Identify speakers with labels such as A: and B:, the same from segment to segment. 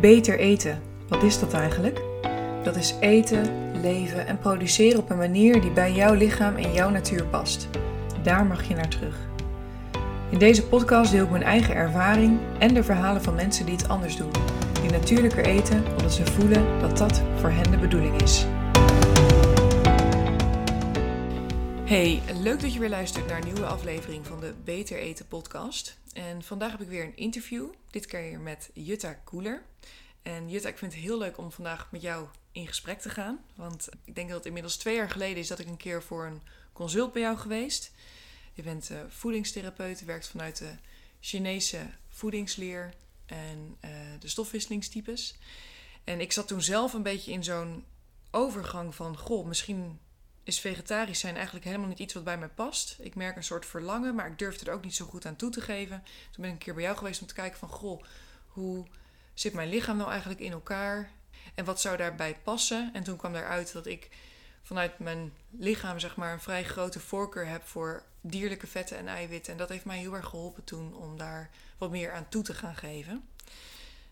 A: Beter eten. Wat is dat eigenlijk? Dat is eten, leven en produceren op een manier die bij jouw lichaam en jouw natuur past. Daar mag je naar terug. In deze podcast deel ik mijn eigen ervaring en de verhalen van mensen die het anders doen. Die natuurlijker eten omdat ze voelen dat dat voor hen de bedoeling is. Hey, leuk dat je weer luistert naar een nieuwe aflevering van de Beter Eten podcast. En vandaag heb ik weer een interview, dit keer met Jutta Koeler. En Jutta, ik vind het heel leuk om vandaag met jou in gesprek te gaan. Want ik denk dat het inmiddels twee jaar geleden is dat ik een keer voor een consult bij jou geweest. Je bent uh, voedingstherapeut, werkt vanuit de Chinese voedingsleer en uh, de stofwisselingstypes. En ik zat toen zelf een beetje in zo'n overgang van... Goh, misschien is vegetarisch zijn eigenlijk helemaal niet iets wat bij mij past. Ik merk een soort verlangen, maar ik durfde er ook niet zo goed aan toe te geven. Toen ben ik een keer bij jou geweest om te kijken van... Goh, hoe zit mijn lichaam nou eigenlijk in elkaar? En wat zou daarbij passen? En toen kwam daaruit dat ik vanuit mijn lichaam zeg maar een vrij grote voorkeur heb voor dierlijke vetten en eiwitten. En dat heeft mij heel erg geholpen toen om daar wat meer aan toe te gaan geven.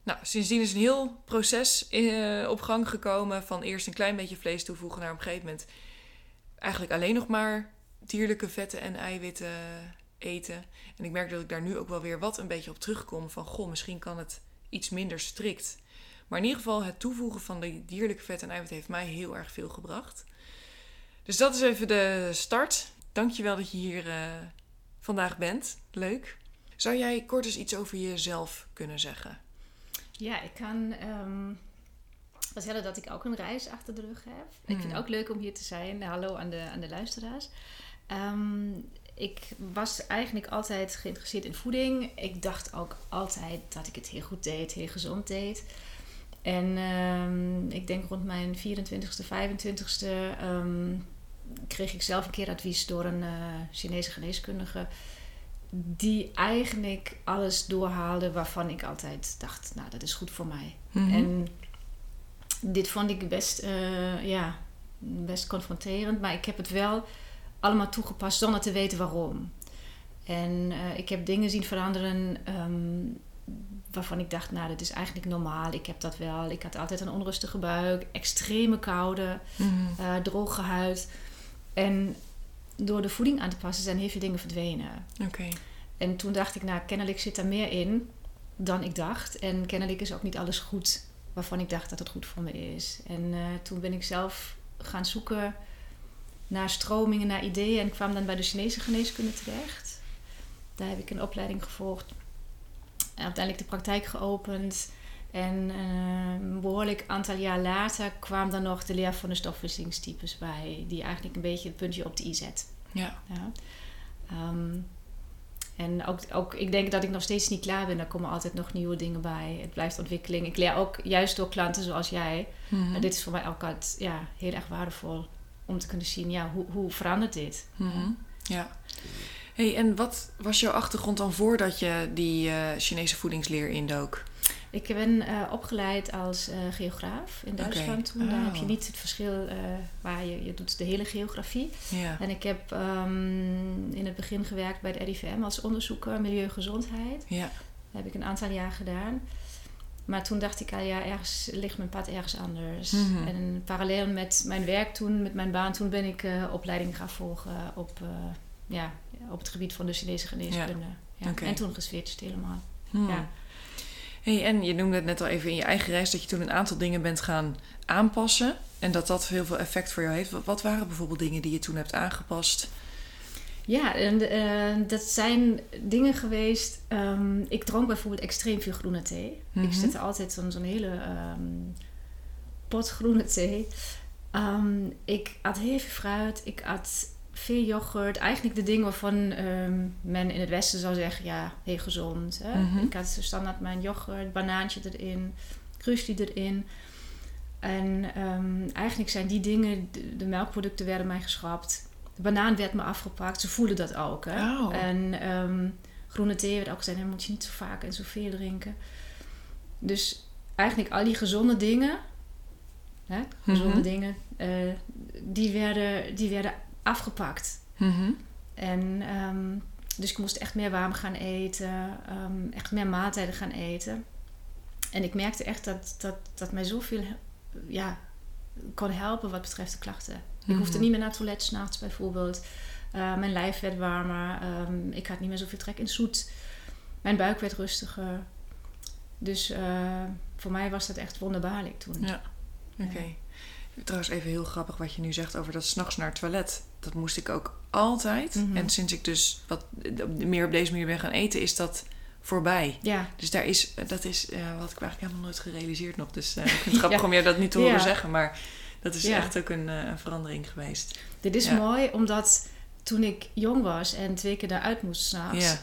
A: Nou, sindsdien is een heel proces eh, op gang gekomen van eerst een klein beetje vlees toevoegen naar op een gegeven moment eigenlijk alleen nog maar dierlijke vetten en eiwitten eten. En ik merk dat ik daar nu ook wel weer wat een beetje op terugkom van goh, misschien kan het iets minder strikt. Maar in ieder geval het toevoegen van de dierlijke vetten en eiwitten heeft mij heel erg veel gebracht. Dus dat is even de start. Dankjewel dat je hier uh, vandaag bent. Leuk. Zou jij kort eens iets over jezelf kunnen zeggen?
B: Ja, ik kan um, vertellen dat ik ook een reis achter de rug heb. Mm. Ik vind het hmm. ook leuk om hier te zijn. Hallo aan de, aan de luisteraars. Um, ik was eigenlijk altijd geïnteresseerd in voeding. Ik dacht ook altijd dat ik het heel goed deed, heel gezond deed. En um, ik denk rond mijn 24ste, 25ste um, kreeg ik zelf een keer advies door een uh, Chinese geneeskundige. Die eigenlijk alles doorhaalde waarvan ik altijd dacht, nou dat is goed voor mij. Mm -hmm. En dit vond ik best, uh, ja, best confronterend. Maar ik heb het wel allemaal toegepast zonder te weten waarom. En uh, ik heb dingen zien veranderen um, waarvan ik dacht, nou, dat is eigenlijk normaal. Ik heb dat wel. Ik had altijd een onrustige buik, extreme koude, mm -hmm. uh, droge huid. En door de voeding aan te passen zijn heel veel dingen verdwenen.
A: Okay.
B: En toen dacht ik, nou, kennelijk zit er meer in dan ik dacht. En kennelijk is ook niet alles goed waarvan ik dacht dat het goed voor me is. En uh, toen ben ik zelf gaan zoeken naar stromingen, naar ideeën en kwam dan bij de Chinese geneeskunde terecht. Daar heb ik een opleiding gevolgd. En uiteindelijk de praktijk geopend. En uh, een behoorlijk aantal jaar later kwam dan nog de leer van de stofwisselingstypes bij, die eigenlijk een beetje het puntje op de i zet.
A: Ja.
B: ja. Um, en ook, ook, ik denk dat ik nog steeds niet klaar ben. Er komen altijd nog nieuwe dingen bij. Het blijft ontwikkeling. Ik leer ook juist door klanten zoals jij. Mm -hmm. En dit is voor mij ook altijd ja, heel erg waardevol om te kunnen zien, ja, hoe, hoe verandert dit?
A: Mm -hmm. Ja. Hey, en wat was jouw achtergrond dan voordat je die uh, Chinese voedingsleer indook?
B: Ik ben uh, opgeleid als uh, geograaf in Duitsland. Okay. Toen oh. daar heb je niet het verschil uh, waar je, je doet de hele geografie. En ik heb um, in het begin gewerkt bij de RIVM als onderzoeker milieugezondheid. Dat heb ik een aantal jaar gedaan. Maar toen dacht ik al, ja, ergens ligt mijn pad ergens anders. Mm -hmm. En parallel met mijn werk toen, met mijn baan, toen ben ik opleiding gaan volgen op, ja, op het gebied van de Chinese geneeskunde. Ja.
A: Okay.
B: En toen geswitcht helemaal.
A: Hmm.
B: Ja.
A: Hey, en je noemde het net al even in je eigen reis dat je toen een aantal dingen bent gaan aanpassen. En dat dat heel veel effect voor jou heeft. Wat waren bijvoorbeeld dingen die je toen hebt aangepast?
B: Ja, en, uh, dat zijn dingen geweest. Um, ik dronk bijvoorbeeld extreem veel groene thee. Mm -hmm. Ik zette altijd zo'n zo'n hele um, pot groene thee. Um, ik at heel veel fruit. Ik at veel yoghurt. Eigenlijk de dingen waarvan um, men in het Westen zou zeggen, ja, heel gezond. Hè? Mm -hmm. Ik had standaard mijn yoghurt, banaantje erin, krusli erin. En um, eigenlijk zijn die dingen, de, de, melkproducten werden mij geschrapt. De banaan werd me afgepakt. Ze voelen dat ook. Hè?
A: Oh.
B: En um, groene thee werd ook gezegd, moet je niet zo vaak en zoveel drinken. Dus eigenlijk al die gezonde dingen, hè? gezonde mm -hmm. dingen, uh, die, werden, die werden afgepakt.
A: Mm -hmm.
B: En um, dus ik moest echt meer warm gaan eten, um, echt meer maaltijden gaan eten. en ik merkte echt dat, dat, dat mij zoveel ja, kon helpen wat betreft de klachten. Ik hoefde
A: Mhm.
B: niet meer naar het toilet s'nachts bijvoorbeeld. Eh, mijn lijf werd warmer. Ehm, ik had niet meer zoveel trek in zoet. Mijn buik werd rustiger. Dus eh, voor mij was dat echt wonderbaarlijk toen.
A: Ja. Oké. Trouwens, even heel grappig wat je nu zegt over dat s'nachts naar het toilet. Dat moest ik ook altijd.
B: Mhm.
A: En sinds ik dus wat meer op deze manier ben gaan eten, is dat voorbij.
B: Ja,
A: Dus daar is, dat is, eh, wat ik eigenlijk helemaal nooit gerealiseerd nog. Dus eh, ik vind het grappig
B: Ja.
A: om je dat niet te horen
B: Ja.
A: zeggen. Maar dat is
B: Ja.
A: echt ook een, eh, verandering geweest.
B: dit is mooi omdat toen ik jong was en twee keer daaruit moest s'nachts.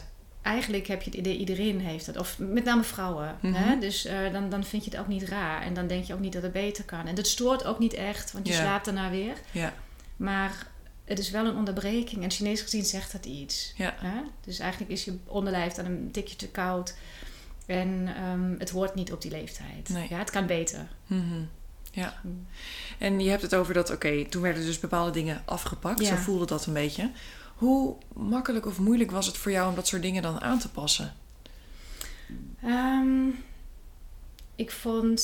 B: Eigenlijk heb je het idee, iedereen heeft dat. Of met name vrouwen.
A: Mhm.
B: hè? Dus eh, dan, dan vind je het ook niet raar. En dan denk je ook niet dat het beter kan. En dat stoort ook niet echt, want je slaapt daarna weer.
A: Ja.
B: Maar het is wel een onderbreking. En Chinees gezien zegt dat iets. Hè? Dus eigenlijk is je onderlijf dan een tikje te koud. En ehm, het hoort niet op die leeftijd.
A: Nee.
B: Ja, het kan beter.
A: Mhm. Ja.
B: Mm.
A: En je hebt het over dat, oké, toen werden dus bepaalde dingen afgepakt. Zo voelde dat een beetje. Hoe makkelijk of moeilijk was het voor jou om dat soort dingen dan aan te passen?
B: Ehm, ik vond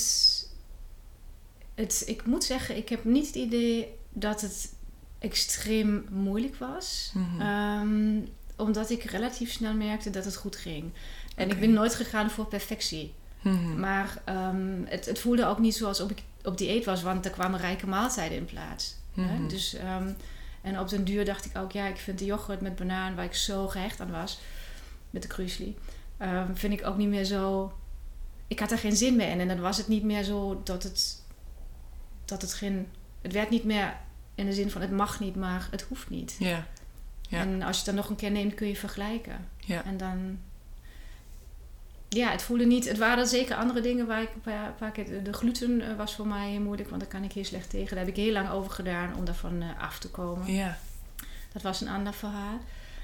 B: het, ik moet zeggen, ik heb niet het idee dat het extreem moeilijk was.
A: Mhm.
B: Ehm, omdat ik relatief snel merkte dat het goed ging. En ik ben nooit gegaan voor perfectie.
A: Mhm.
B: Maar ehm, het, het voelde ook niet zoals ik op dieet was, want er kwamen rijke maaltijden in plaats. hè.
A: Mhm.
B: Dus, en op den duur dacht ik ook, ja, ik vind de yoghurt met banaan, waar ik zo gehecht aan was, met de kruisli, ehm, vind ik ook niet meer zo. Ik had er geen zin meer in. En dan was het niet meer zo dat het, dat het geen. Het werd niet meer in de zin van het mag niet, maar het hoeft niet.
A: Ja. Ja.
B: En als je het dan nog een keer neemt, kun je vergelijken.
A: Ja.
B: En dan. Ja, het voelde niet. Het waren zeker andere dingen waar ik. Waar, waar ik de gluten eh, was voor mij moeilijk, want daar kan ik heel slecht tegen. Daar heb ik heel lang over gedaan om daarvan eh, af te komen.
A: Ja.
B: Dat was een ander verhaal.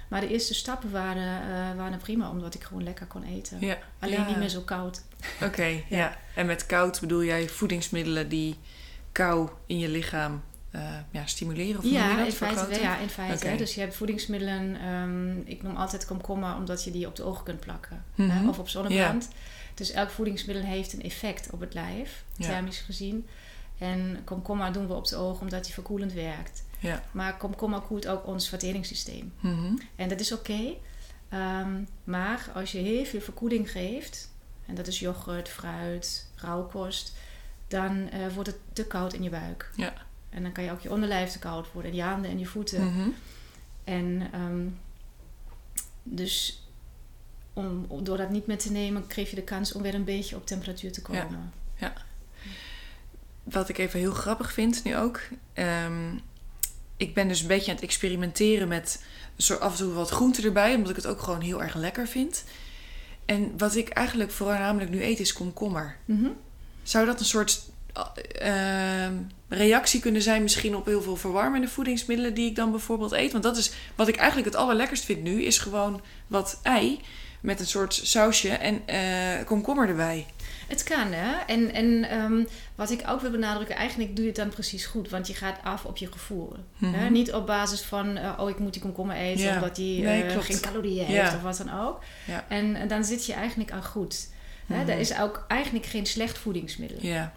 B: Maar de eerste stappen waren, eh, waren prima, omdat ik gewoon lekker kon eten.
A: Ja.
B: Alleen
A: Ja.
B: niet meer zo koud.
A: Oké, ja. En met koud bedoel jij voedingsmiddelen die kou in je lichaam eh, ja, stimuleren? Of
B: Ja,
A: dat?
B: in feite, ja, in feite. Dus je hebt voedingsmiddelen. ehm, ik noem altijd komkommer, omdat je die op de ogen kunt plakken.
A: Mhm.
B: hè, of op zonnebrand. Dus elk voedingsmiddel heeft een effect op het lijf,
A: Ja.
B: thermisch gezien. En komkommer doen we op de ogen omdat die verkoelend werkt.
A: Ja.
B: Maar komkommer koelt ook ons verteringssysteem.
A: Mhm.
B: En dat is oké. Ehm, maar als je heel veel verkoeling geeft, en dat is yoghurt, fruit, rauwkost, dan eh, wordt het te koud in je buik.
A: Ja.
B: En dan kan je ook je onderlijf te koud worden, en je handen en je voeten.
A: Mhm.
B: En ehm, dus om, door dat niet meer te nemen, kreeg je de kans om weer een beetje op temperatuur te
A: Ja.
B: komen.
A: Wat ik even heel grappig vind nu ook. ehm, ik ben dus een beetje aan het experimenteren met zo af en toe wat groente erbij. Omdat ik het ook gewoon heel erg lekker vind. En wat ik eigenlijk voornamelijk nu eet is komkommer.
B: Mhm.
A: Zou dat een soort eh, ehm, reactie kunnen zijn misschien op heel veel verwarmende voedingsmiddelen die ik dan bijvoorbeeld eet? Want dat is wat ik eigenlijk het allerlekkerst vind nu, is gewoon wat ei met een soort sausje en eh, komkommer erbij.
B: Het kan, hè? En, en ehm, wat ik ook wil benadrukken, eigenlijk doe je het dan precies goed. Want je gaat af op je gevoel.
A: Mhm.
B: Hè? Niet op basis van, eh, oh, ik moet die komkommer eten...
A: Ja.
B: omdat die
A: Nee,
B: geen calorieën heeft
A: Ja.
B: of wat dan ook.
A: Ja.
B: En, en dan zit je eigenlijk al goed. Hè?
A: Mhm.
B: Er is ook eigenlijk geen slecht voedingsmiddel.
A: Ja,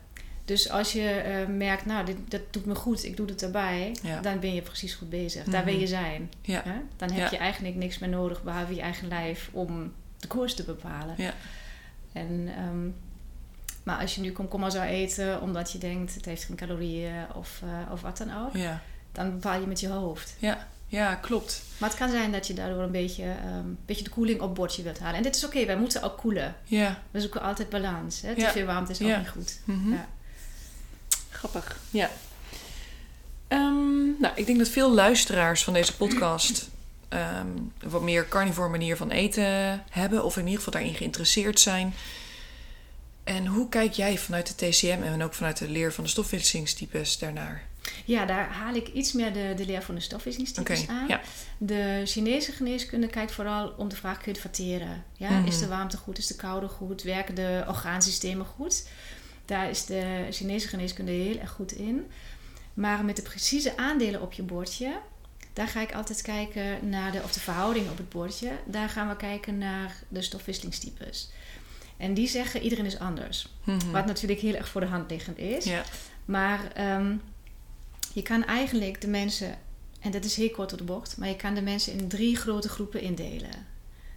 B: Dus als je eh, merkt, nou, dit, dat doet me goed, ik doe het erbij...
A: Ja.
B: dan ben je precies goed bezig. Daar wil
A: Mhm.
B: je zijn.
A: ja,
B: Hè? Dan heb
A: Ja.
B: je eigenlijk niks meer nodig... behalve je eigen lijf om de koers te bepalen.
A: Ja.
B: En, ehm, maar als je nu komkommer zou eten omdat je denkt het heeft geen calorieën of, eh, of wat dan ook,
A: ja,
B: dan bepaal je met je hoofd.
A: ja, ja, klopt.
B: Maar het kan zijn dat je daardoor een beetje, ehm, beetje de koeling op bordje wilt halen. En dit is oké, wij moeten ook koelen.
A: Ja,
B: We zoeken altijd balans. Hè? Te veel warmte is ook niet goed.
A: mhm.
B: Ja.
A: Grappig. Ja. Ehm, nou, ik denk dat veel luisteraars van deze podcast een wat meer carnivore manier van eten hebben, of in ieder geval daarin geïnteresseerd zijn. En hoe kijk jij vanuit de TCM en ook vanuit de leer van de stofwisselingstypes daarnaar?
B: ja, daar haal ik iets meer de, de leer van de stofwisselingstypes
A: Oké,
B: aan.
A: ja.
B: De Chinese geneeskunde kijkt vooral om de vraag: kun je het verteren? Ja?
A: Mhm.
B: Is de warmte goed? Is de koude goed? Werken de orgaansystemen goed? Daar is de Chinese geneeskunde heel erg goed in. Maar met de precieze aandelen op je bordje, daar ga ik altijd kijken naar de, of de verhouding op het bordje. Daar gaan we kijken naar de stofwisselingstypes. En die zeggen iedereen is anders.
A: Mhm.
B: Wat natuurlijk heel erg voor de hand liggend is.
A: Ja.
B: Maar ehm, je kan eigenlijk de mensen, en dat is heel kort op de bocht, maar je kan de mensen in drie grote groepen indelen.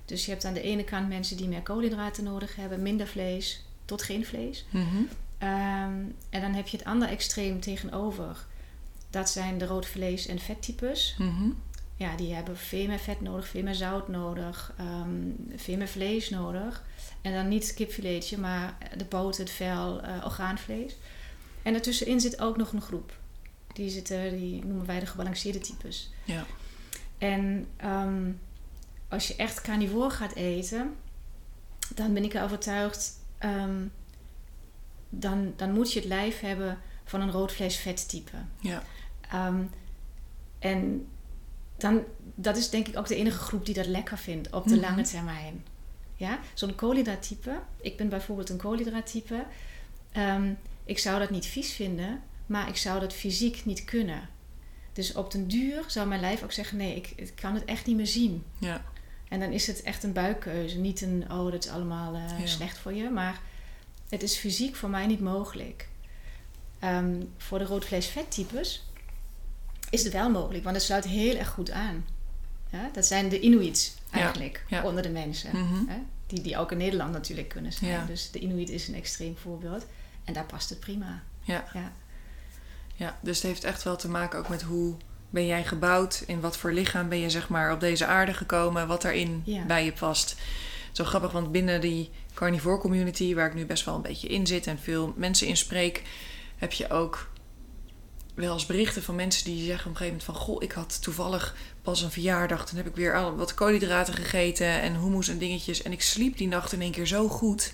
B: Dus je hebt aan de ene kant mensen die meer koolhydraten nodig hebben, minder vlees tot geen vlees.
A: Mhm.
B: Ehm, en dan heb je het andere extreem tegenover. Dat zijn de rood vlees- en vettypes.
A: Mhm.
B: Ja, die hebben veel meer vet nodig, veel meer zout nodig, ehm, veel meer vlees nodig. En dan niet het kipfiletje, maar de poot, het vel, eh, orgaanvlees. En daartussenin zit ook nog een groep. Die, zitten, die noemen wij de gebalanceerde types.
A: Ja.
B: En ehm, als je echt carnivoor gaat eten, dan ben ik er overtuigd, dan, dan moet je het lijf hebben van een roodvlees-vettype.
A: Ja.
B: Ehm, en dan, dat is denk ik ook de enige groep die dat lekker vindt op de
A: Mhm.
B: lange termijn. Ja? Zo'n koolhydraattype, ik ben bijvoorbeeld een koolhydraattype, Ehm ik zou dat niet vies vinden, maar ik zou dat fysiek niet kunnen. Dus op den duur zou mijn lijf ook zeggen: nee, ik, ik kan het echt niet meer zien.
A: Ja.
B: En dan is het echt een buikkeuze. Niet een, oh, dat is allemaal eh,
A: Ja.
B: slecht voor je. Maar het is fysiek voor mij niet mogelijk. Ehm, voor de roodvlees-vettypes is het wel mogelijk, want het sluit heel erg goed aan. Ja, dat zijn de Inuits eigenlijk
A: ja.
B: onder de mensen.
A: Mhm.
B: Hè? Die, die ook in Nederland natuurlijk kunnen zijn. Dus de Inuit is een extreem voorbeeld. En daar past het prima.
A: Ja.
B: Ja.
A: Ja, dus het heeft echt wel te maken ook met hoe ben jij gebouwd, in wat voor lichaam ben je zeg maar op deze aarde gekomen, wat daarin bij je past. Zo grappig, want binnen die carnivore community, waar ik nu best wel een beetje in zit en veel mensen in spreek, heb je ook wel eens berichten van mensen die zeggen op een gegeven moment van goh, ik had toevallig pas een verjaardag, dan heb ik weer al wat koolhydraten gegeten en hummus en dingetjes en ik sliep die nacht in één keer zo goed.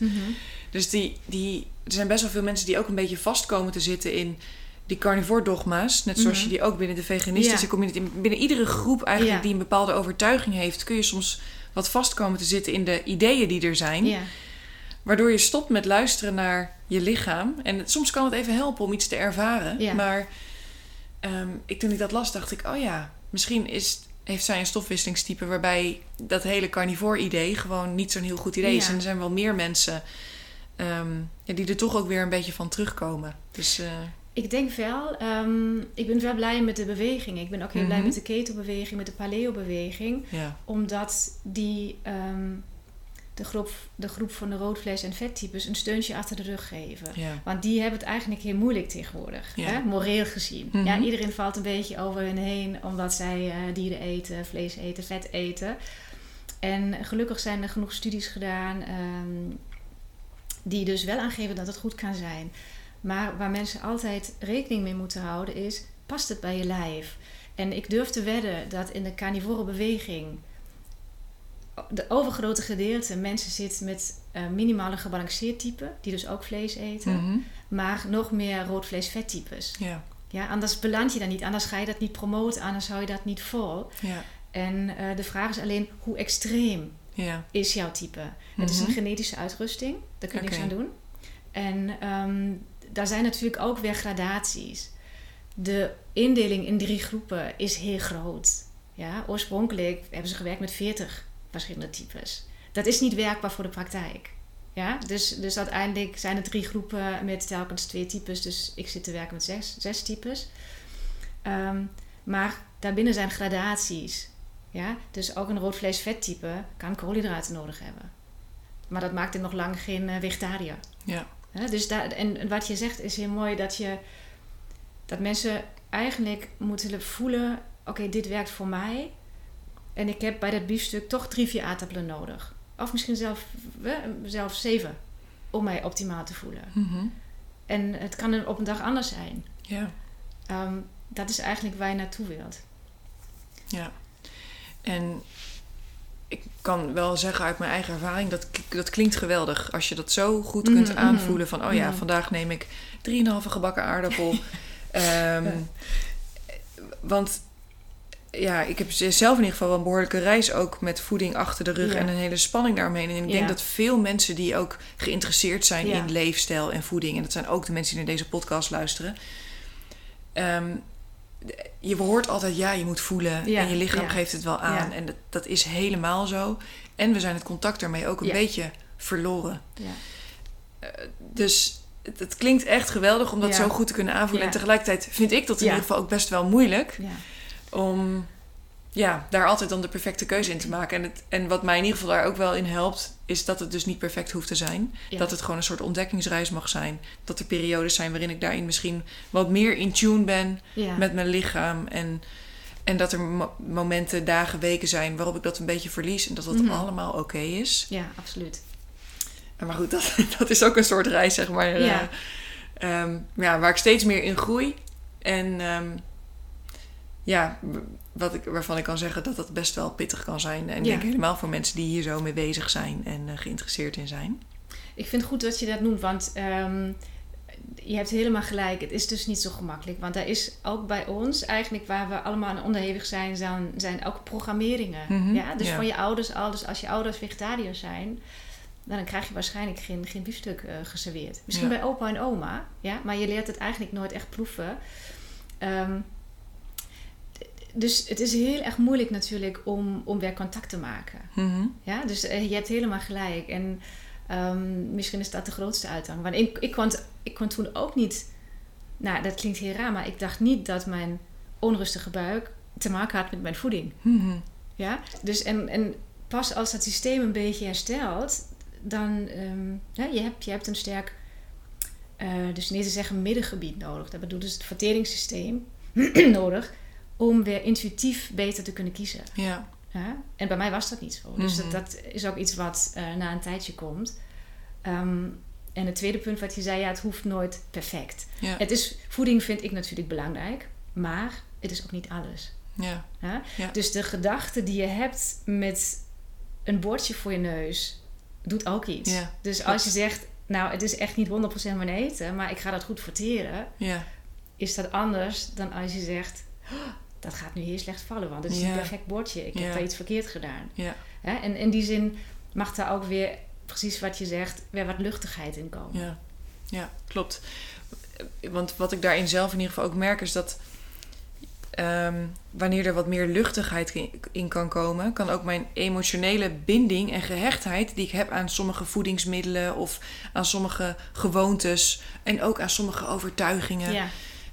A: Dus die, die, er zijn best wel veel mensen die ook een beetje vast komen te zitten in die carnivore dogma's. Net zoals
B: Mhm.
A: je die ook binnen de veganistische
B: Ja.
A: community... Binnen iedere groep eigenlijk
B: Ja.
A: die een bepaalde overtuiging heeft... kun je soms wat vast komen te zitten in de ideeën die er zijn.
B: Ja.
A: Waardoor je stopt met luisteren naar je lichaam. En soms kan het even helpen om iets te ervaren.
B: Ja.
A: Maar ehm, ik, toen ik dat las, dacht ik... oh ja, misschien is, heeft zij een stofwisselingstype... waarbij dat hele carnivore-idee gewoon niet zo'n heel goed idee is.
B: Ja.
A: En er zijn wel meer mensen... ehm, ja, die er toch ook weer een beetje van terugkomen. Dus eh,
B: Ik denk wel, ehm, ik ben wel blij met de beweging. Ik ben ook heel blij
A: Mhm.
B: met de keto-beweging, met de paleo-beweging.
A: ja.
B: Omdat die ehm, de, groep, de groep van de roodvlees- en vettypes een steuntje achter de rug geven.
A: Ja.
B: Want die hebben het eigenlijk heel moeilijk tegenwoordig,
A: Ja.
B: hè? moreel gezien.
A: Mhm.
B: Ja, iedereen valt een beetje over hun heen omdat zij eh, dieren eten, vlees eten, vet eten. En gelukkig zijn er genoeg studies gedaan ehm, die dus wel aangeven dat het goed kan zijn. Maar waar mensen altijd rekening mee moeten houden is, past het bij je lijf? En ik durf te wedden dat in de carnivore beweging de overgrote gedeelte mensen zit met eh, minimale gebalanceerd type, die dus ook vlees eten,
A: Mhm.
B: maar nog meer rood-vlees-vettypes.
A: ja.
B: Ja, anders beland je daar niet, anders ga je dat niet promoten, anders hou je dat niet vol.
A: Ja.
B: En eh, de vraag is alleen hoe extreem
A: Ja.
B: is jouw type. Het is een
A: Mhm.
B: genetische uitrusting, daar kun je niks
A: Oké.
B: aan doen. En ehm, daar zijn natuurlijk ook weer gradaties. De indeling in drie groepen is heel groot. Ja, oorspronkelijk hebben ze gewerkt met 40 verschillende types. Dat is niet werkbaar voor de praktijk. Ja, dus, dus uiteindelijk zijn er drie groepen met telkens twee types. Dus ik zit te werken met zes, zes types. Ehm, maar daarbinnen zijn gradaties. Ja, dus ook een roodvlees-vettype kan koolhydraten nodig hebben. Maar dat maakt hem nog lang geen eh, vegetariër.
A: Ja.
B: Dus daar, en wat je zegt is heel mooi dat je dat mensen eigenlijk moeten voelen: oké, dit werkt voor mij. En ik heb bij dat biefstuk toch drie, vier aardappelen nodig. Of misschien zelf, zelf zeven. Om mij optimaal te voelen.
A: Mhm.
B: En het kan op een dag anders zijn.
A: ja.
B: Ehm, dat is eigenlijk waar je naartoe wilt.
A: Ja. En ik kan wel zeggen uit mijn eigen ervaring, dat, dat klinkt geweldig. Als je dat zo goed kunt
B: Mhm,
A: aanvoelen van, oh ja,
B: mhm.
A: vandaag neem ik 3,5 gebakken aardappel. Ehm,
B: Ja.
A: Want ja, ik heb zelf in ieder geval wel een behoorlijke reis ook met voeding achter de rug
B: Ja.
A: en een hele spanning daaromheen. En ik denk dat veel mensen die ook geïnteresseerd zijn
B: Ja.
A: in leefstijl en voeding, en dat zijn ook de mensen die naar deze podcast luisteren. ehm, je hoort altijd, ja, je moet voelen
B: Ja,
A: en je lichaam
B: ja.
A: geeft het wel aan.
B: Ja.
A: En dat, dat is helemaal zo. En we zijn het contact daarmee ook een beetje verloren.
B: Ja.
A: Uh, dus het, het, klinkt echt geweldig om dat zo goed te kunnen aanvoelen. En tegelijkertijd vind ik dat in ieder geval ook best wel moeilijk
B: Ja.
A: om ja, daar altijd dan de perfecte keuze in te maken. En, het, en wat mij in ieder geval daar ook wel in helpt, is dat het dus niet perfect hoeft te zijn.
B: Ja.
A: Dat het gewoon een soort ontdekkingsreis mag zijn. Dat er periodes zijn waarin ik daarin misschien wat meer in tune ben
B: Ja.
A: met mijn lichaam. En, en dat er mo- momenten, dagen, weken zijn waarop ik dat een beetje verlies. En dat dat
B: Mhm.
A: allemaal oké is.
B: ja, absoluut.
A: Maar goed, dat, dat is ook een soort reis, zeg maar.
B: Ja.
A: eh, ehm, ja, waar ik steeds meer in groei. En ehm, ja, wat ik, waarvan ik kan zeggen dat dat best wel pittig kan zijn. En ik
B: Ja.
A: denk helemaal voor mensen die hier zo mee bezig zijn en eh, geïnteresseerd in zijn.
B: Ik vind het goed dat je dat noemt, want ehm, je hebt helemaal gelijk. Het is dus niet zo gemakkelijk. Want er is ook bij ons, eigenlijk waar we allemaal aan onderhevig zijn, zijn, zijn ook programmeringen.
A: Mhm,
B: ja? Dus
A: ja.
B: van je ouders al. Dus als je ouders vegetariër zijn, dan krijg je waarschijnlijk geen, geen biefstuk eh, geserveerd. Misschien
A: Ja.
B: bij opa en oma, ja? maar je leert het eigenlijk nooit echt proeven. Ehm, dus het is heel erg moeilijk natuurlijk om, om weer contact te maken.
A: Mhm.
B: Ja, dus eh, je hebt helemaal gelijk. En ehm, misschien is dat de grootste uitdaging. Want ik, ik, kon, ik kon toen ook niet... Nou, dat klinkt heel raar, maar ik dacht niet dat mijn onrustige buik te maken had met mijn voeding.
A: Mhm.
B: Ja? Dus en, en pas als dat systeem een beetje herstelt, dan... ehm, ja, je, hebt, je hebt een sterk... dus niet te zeggen middengebied nodig. Dat bedoelt dus het verteringssysteem nodig... om weer intuïtief beter te kunnen kiezen.
A: Ja.
B: Ja? En bij mij was dat niet zo. Dus
A: Mhm.
B: dat, dat is ook iets wat eh, na een tijdje komt. Ehm, en het tweede punt wat je zei, ja, het hoeft nooit perfect.
A: Ja.
B: Het is, voeding vind ik natuurlijk belangrijk, maar het is ook niet alles.
A: Ja.
B: Ja? Dus de gedachte die je hebt met een bordje voor je neus, doet ook iets.
A: Ja,
B: dus als je zegt, nou, het is echt niet 100% mijn eten, maar ik ga dat goed verteren,
A: Ja.
B: is dat anders dan als je zegt, "Oh, dat gaat nu heel slecht vallen, want het is
A: Ja.
B: een perfect bordje. Ik
A: Ja.
B: heb daar iets verkeerd gedaan.
A: Ja.
B: Hè? En in die zin mag daar ook weer, precies wat je zegt, weer wat luchtigheid in komen.
A: Ja, ja klopt. Want wat ik daarin zelf in ieder geval ook merk is dat ehm, wanneer er wat meer luchtigheid in, in kan komen, kan ook mijn emotionele binding en gehechtheid die ik heb aan sommige voedingsmiddelen of aan sommige gewoontes en ook aan sommige overtuigingen.
B: Ja,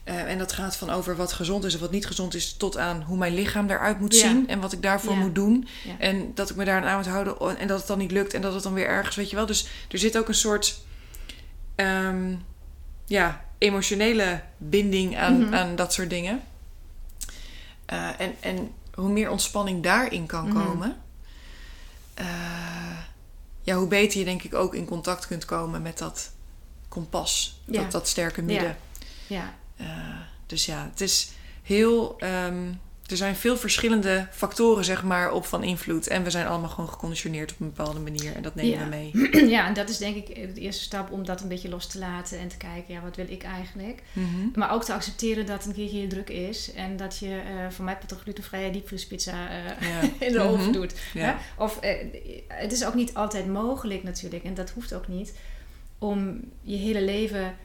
A: Eh, en dat gaat van over wat gezond is en wat niet gezond is, tot aan hoe mijn lichaam eruit moet
B: Ja.
A: zien en wat ik daarvoor
B: Ja.
A: moet doen.
B: Ja.
A: En dat ik me daar aan moet houden en dat het dan niet lukt en dat het dan weer ergens, weet je wel. Dus er zit ook een soort ehm, ja, emotionele binding aan,
B: Mhm.
A: aan dat soort dingen. Eh, en, en hoe meer ontspanning daarin kan
B: Mhm.
A: komen, eh, ja, hoe beter je denk ik ook in contact kunt komen met dat kompas, dat, dat sterke midden.
B: ja,
A: Eh, dus ja, het is heel. ehm, er zijn veel verschillende factoren, zeg maar, op van invloed. En we zijn allemaal gewoon geconditioneerd op een bepaalde manier. En dat nemen
B: Ja.
A: we mee.
B: ja, en dat is denk ik de eerste stap om dat een beetje los te laten en te kijken, ja, wat wil ik eigenlijk?
A: Mhm.
B: Maar ook te accepteren dat een keertje je druk is en dat je eh voor mij toch glutenvrije diepvriespizza
A: Ja.
B: in de oven
A: Mhm.
B: doet.
A: Ja.
B: Hè? Of het is ook niet altijd mogelijk natuurlijk, en dat hoeft ook niet, om je hele leven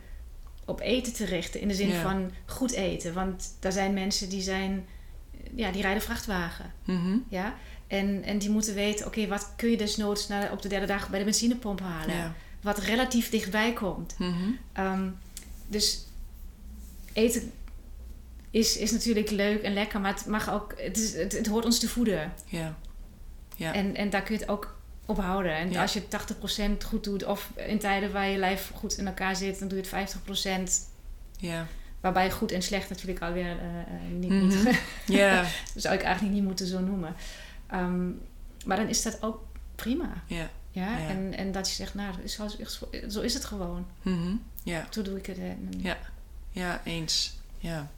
B: op eten te richten. In de zin
A: Ja.
B: van goed eten. Want daar zijn mensen die zijn, ja, die rijden vrachtwagen.
A: Mhm.
B: Ja? En, en die moeten weten, oké, wat kun je desnoods naar, op de derde dag bij de benzinepomp halen?
A: Ja.
B: Wat relatief dichtbij komt.
A: Mhm.
B: Ehm, dus eten is, is natuurlijk leuk en lekker, maar het mag ook, het, is, het, het hoort ons te voeden.
A: Ja. Ja.
B: En, en daar kun je het ook op houden. En
A: Ja.
B: als je 80% goed doet, of in tijden waar je lijf goed in elkaar zit, dan doe je het 50%.
A: Ja.
B: Waarbij goed en slecht natuurlijk alweer eh, eh, niet,
A: Mhm.
B: niet zou ik eigenlijk niet moeten zo noemen. Ehm, maar dan is dat ook prima.
A: Ja.
B: Ja? En, en dat je zegt, nou, zo, zo is het gewoon.
A: Mhm. Ja.
B: Zo doe ik het. En,
A: Ja. Ja, eens. Ja.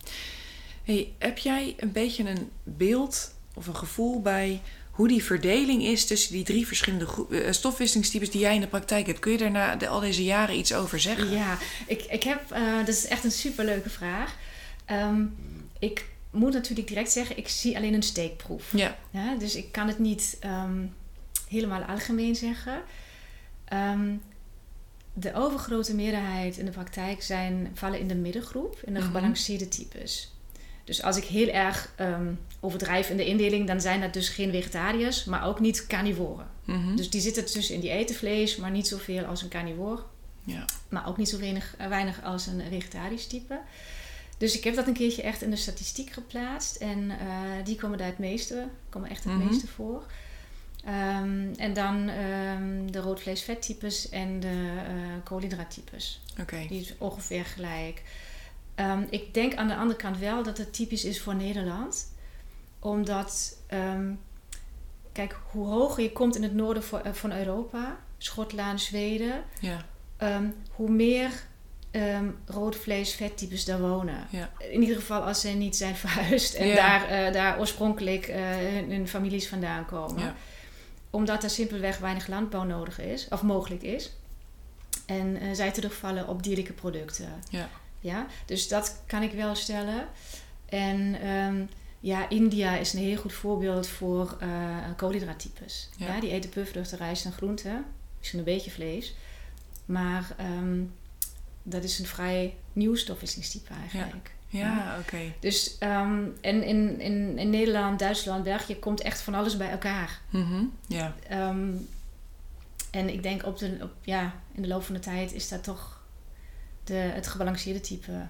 A: Hey, heb jij een beetje een beeld of een gevoel bij hoe die verdeling is tussen die drie verschillende eh, stofwisselingstypes die jij in de praktijk hebt? Kun je daar na de, al deze jaren iets over zeggen?
B: Ja, ik, ik heb, eh, dat is echt een superleuke vraag. Ehm, ik moet natuurlijk direct zeggen, ik zie alleen een steekproef.
A: Ja.
B: Ja, dus ik kan het niet ehm, helemaal algemeen zeggen. Ehm, de overgrote meerderheid in de praktijk zijn, vallen in de middengroep, in de
A: Mhm.
B: gebalanceerde types. Dus als ik heel erg overdrijf in de indeling, dan zijn dat dus geen vegetariërs, maar ook niet carnivoren.
A: Mhm.
B: Dus die zitten tussen in die eten vlees, maar niet zoveel als een carnivoor.
A: Ja.
B: Maar ook niet zo weinig, eh, weinig als een vegetarisch type. Dus ik heb dat een keertje echt in de statistiek geplaatst. En eh, die komen daar het meeste, komen echt het
A: Mhm.
B: meeste voor. Ehm, en dan ehm, de roodvlees-vettypes en de koolhydraattypes.
A: Oké.
B: Die is ongeveer gelijk. Ehm, ik denk aan de andere kant wel dat het typisch is voor Nederland. Omdat, ehm, kijk, hoe hoger je komt in het noorden eh, van Europa, Schotland, Zweden,
A: Ja.
B: ehm, hoe meer ehm rood vlees, vettypes daar wonen.
A: Ja.
B: In ieder geval als ze niet zijn verhuisd en
A: Ja.
B: daar, eh, daar oorspronkelijk eh, hun, hun families vandaan komen. Omdat er simpelweg weinig landbouw nodig is, of mogelijk is. En zij terugvallen op dierlijke producten.
A: Ja.
B: Ja, dus dat kan ik wel stellen. En ja, India is een heel goed voorbeeld voor eh koolhydraattypes.
A: Ja.
B: Ja. die eten puffvruchten, rijst en groenten. Misschien een beetje vlees. Maar ehm, dat is een vrij nieuw stofwisselingstype eigenlijk.
A: Ja, oké.
B: Dus ehm, en in, in, in Nederland, Duitsland, België komt echt van alles bij elkaar.
A: Mhm. Ja.
B: Ehm, en ik denk op de, op, ja, in de loop van de tijd is dat toch de, het gebalanceerde type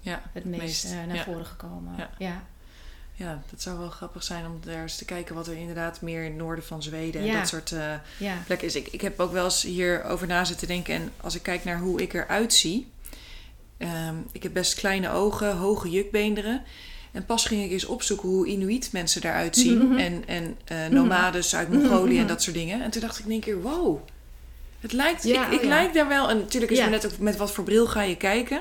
A: Ja.
B: het meest,
A: meest,
B: eh, naar voren gekomen.
A: Ja.
B: Ja.
A: Dat zou wel grappig zijn om daar eens te kijken wat er inderdaad meer in het noorden van Zweden en dat soort
B: Ja.
A: plekken is. Ik, ik heb ook wel eens hierover na zitten denken en als ik kijk naar hoe ik eruit zie. ehm, ik heb best kleine ogen, hoge jukbeenderen. En pas ging ik eens opzoeken hoe Inuit mensen daaruit zien. En, en eh, nomades uit Mongolië en dat soort dingen. En toen dacht ik in één keer, wow. Het lijkt,
B: Ja,
A: ik, ik
B: oh
A: lijk daar wel. En natuurlijk is het net ook met wat voor bril ga je kijken.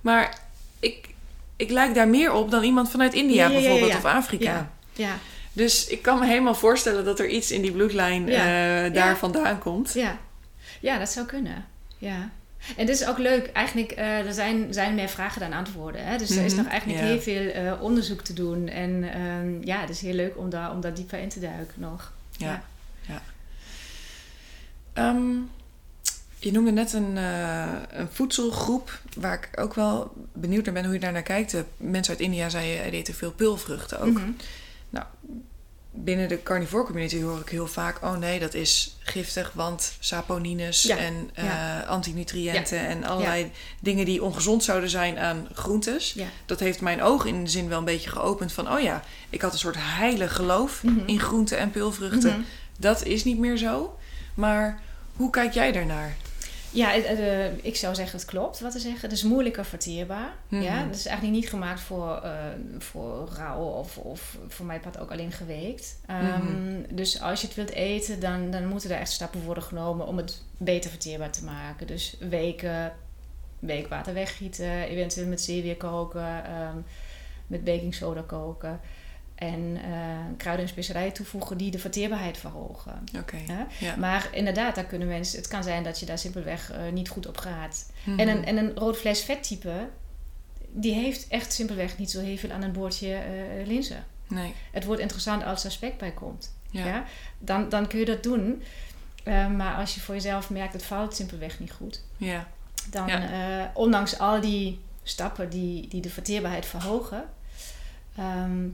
A: Maar ik, ik lijk daar meer op dan iemand vanuit India
B: Ja,
A: bijvoorbeeld
B: ja.
A: of Afrika.
B: Ja. Ja.
A: Dus ik kan me helemaal voorstellen dat er iets in die bloedlijn eh, daar vandaan komt.
B: Ja. ja, dat zou kunnen. Ja. En dit is ook leuk. Eigenlijk, eh er zijn, zijn meer vragen dan antwoorden. Hè? Dus er is
A: Mhm,
B: nog eigenlijk heel veel eh, onderzoek te doen. En ehm, ja, het is heel leuk om daar, om daar dieper in te duiken nog.
A: Ja.
B: Ja.
A: ja. Je noemde net een, eh, een voedselgroep waar ik ook wel benieuwd naar ben hoe je daar naar kijkt. Mensen uit India zeiden, eten veel pulvruchten ook.
B: Mhm.
A: Binnen de carnivore community hoor ik heel vaak, oh nee, dat is giftig, want saponines
B: Ja,
A: en eh,
B: ja.
A: antinutriënten en allerlei dingen die ongezond zouden zijn aan groentes. Dat heeft mijn ogen in de zin wel een beetje geopend van, oh ja, ik had een soort heilig geloof
B: Mhm.
A: in groenten en peulvruchten.
B: Mhm.
A: Dat is niet meer zo. Maar hoe kijk jij daarnaar?
B: Ja, eh, ik zou zeggen, het klopt wat te zeggen. Het is moeilijker verteerbaar.
A: Mhm.
B: Ja, het is eigenlijk niet gemaakt voor, eh, voor rauw of, of voor mij part ook alleen geweekt. Ehm,
A: Mhm.
B: Dus als je het wilt eten, dan, dan moeten er echt stappen worden genomen om het beter verteerbaar te maken. Dus weken, weekwater weggieten, eventueel met zeewier koken, ehm, met baking soda koken. En eh, kruiden en specerijen toevoegen die de verteerbaarheid verhogen.
A: Oké.
B: Ja.
A: Ja.
B: Maar inderdaad, daar kunnen mensen, het kan zijn dat je daar simpelweg eh, niet goed op gaat.
A: Mhm.
B: En, een, en een rood vlees vettype, die heeft echt simpelweg niet zo heel veel aan een bordje eh linzen.
A: Nee.
B: Het wordt interessant als er spek bij komt.
A: Ja.
B: Ja. Dan, dan kun je dat doen. Maar als je voor jezelf merkt, het valt simpelweg niet goed.
A: Ja.
B: Dan,
A: Ja.
B: ondanks al die stappen die, die de verteerbaarheid verhogen, ehm,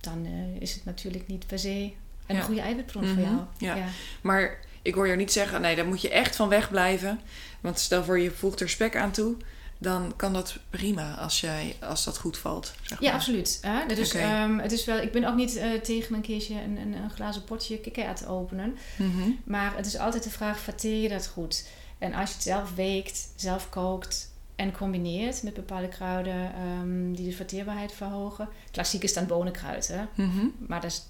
B: dan eh, is het natuurlijk niet per se een
A: Ja.
B: goede eiwitbron
A: Mhm.
B: voor jou.
A: Ja. Maar ik hoor jou niet zeggen, nee, daar moet je echt van wegblijven. Want stel voor je voegt er spek aan toe, dan kan dat prima als, jij, als dat goed valt. Zeg
B: Ja,
A: maar.
B: absoluut. Hè? Ehm, het is wel, ik ben ook niet eh, tegen een keertje een, een, een glazen potje kikkererwt te openen.
A: Mhm.
B: Maar het is altijd de vraag, verteer je dat goed? En als je het zelf weekt, zelf kookt en combineert met bepaalde kruiden ehm, die de verteerbaarheid verhogen. Klassiek is dan bonenkruid, hè?
A: Mhm.
B: maar dat is,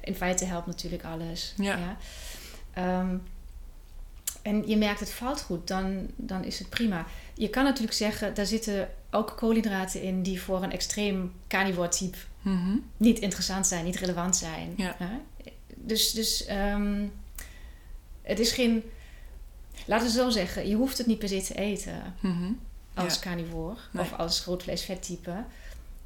B: in feite helpt natuurlijk alles.
A: Ja.
B: Ehm, en je merkt het valt goed, dan, dan is het prima. Je kan natuurlijk zeggen, daar zitten ook koolhydraten in die voor een extreem carnivore type
A: Mhm.
B: niet interessant zijn, niet relevant zijn.
A: Ja.
B: Hè? Dus, dus ehm, het is geen. Laten we zo zeggen, je hoeft het niet per se te eten
A: Mhm.
B: Als
A: Ja.
B: carnivore
A: Nee.
B: of als grootvleesvettype.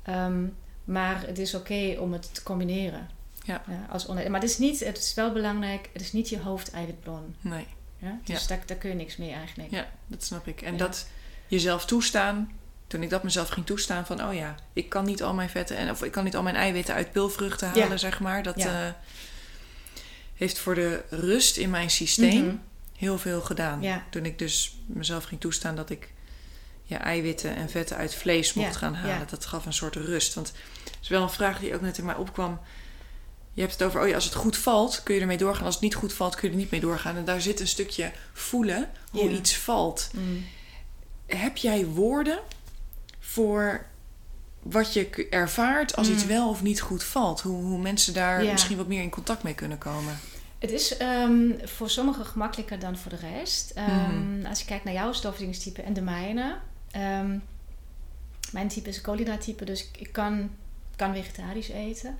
B: Ehm maar het is oké om het te combineren.
A: Ja.
B: als onder, maar het is, niet, het is wel belangrijk, het is niet je hoofdeiwitbron.
A: Nee,
B: Ja? Dus
A: Ja.
B: daar, daar kun je niks mee eigenlijk.
A: Ja. dat snap ik. En
B: Ja.
A: dat jezelf toestaan toen ik dat mezelf ging toestaan van, oh ja, ik kan niet al mijn vetten en of ik kan niet al mijn eiwitten uit pilvruchten halen,
B: Ja.
A: zeg maar. Dat
B: Ja.
A: eh, heeft voor de rust in mijn systeem
B: Mhm.
A: heel veel gedaan.
B: Ja.
A: Toen ik dus mezelf ging toestaan dat ik ja, eiwitten en vetten uit vlees mocht
B: Ja,
A: gaan halen.
B: ja.
A: Dat gaf een soort rust. Want het is wel een vraag die ook net in mij opkwam. Je hebt het over, oh ja, als het goed valt, kun je ermee doorgaan. Als het niet goed valt, kun je er niet mee doorgaan. En daar zit een stukje voelen hoe
B: Ja.
A: iets valt.
B: Mm.
A: Heb jij woorden voor wat je ervaart als iets
B: Mm.
A: wel of niet goed valt? Hoe, hoe mensen daar misschien wat meer in contact mee kunnen komen?
B: Het is ehm, voor sommigen gemakkelijker dan voor de rest. Ehm,
A: Mhm.
B: Als je kijkt naar jouw stofwisselingstype en de mijne. Ehm, mijn type is een cholera-type, dus ik, ik kan, kan vegetarisch eten.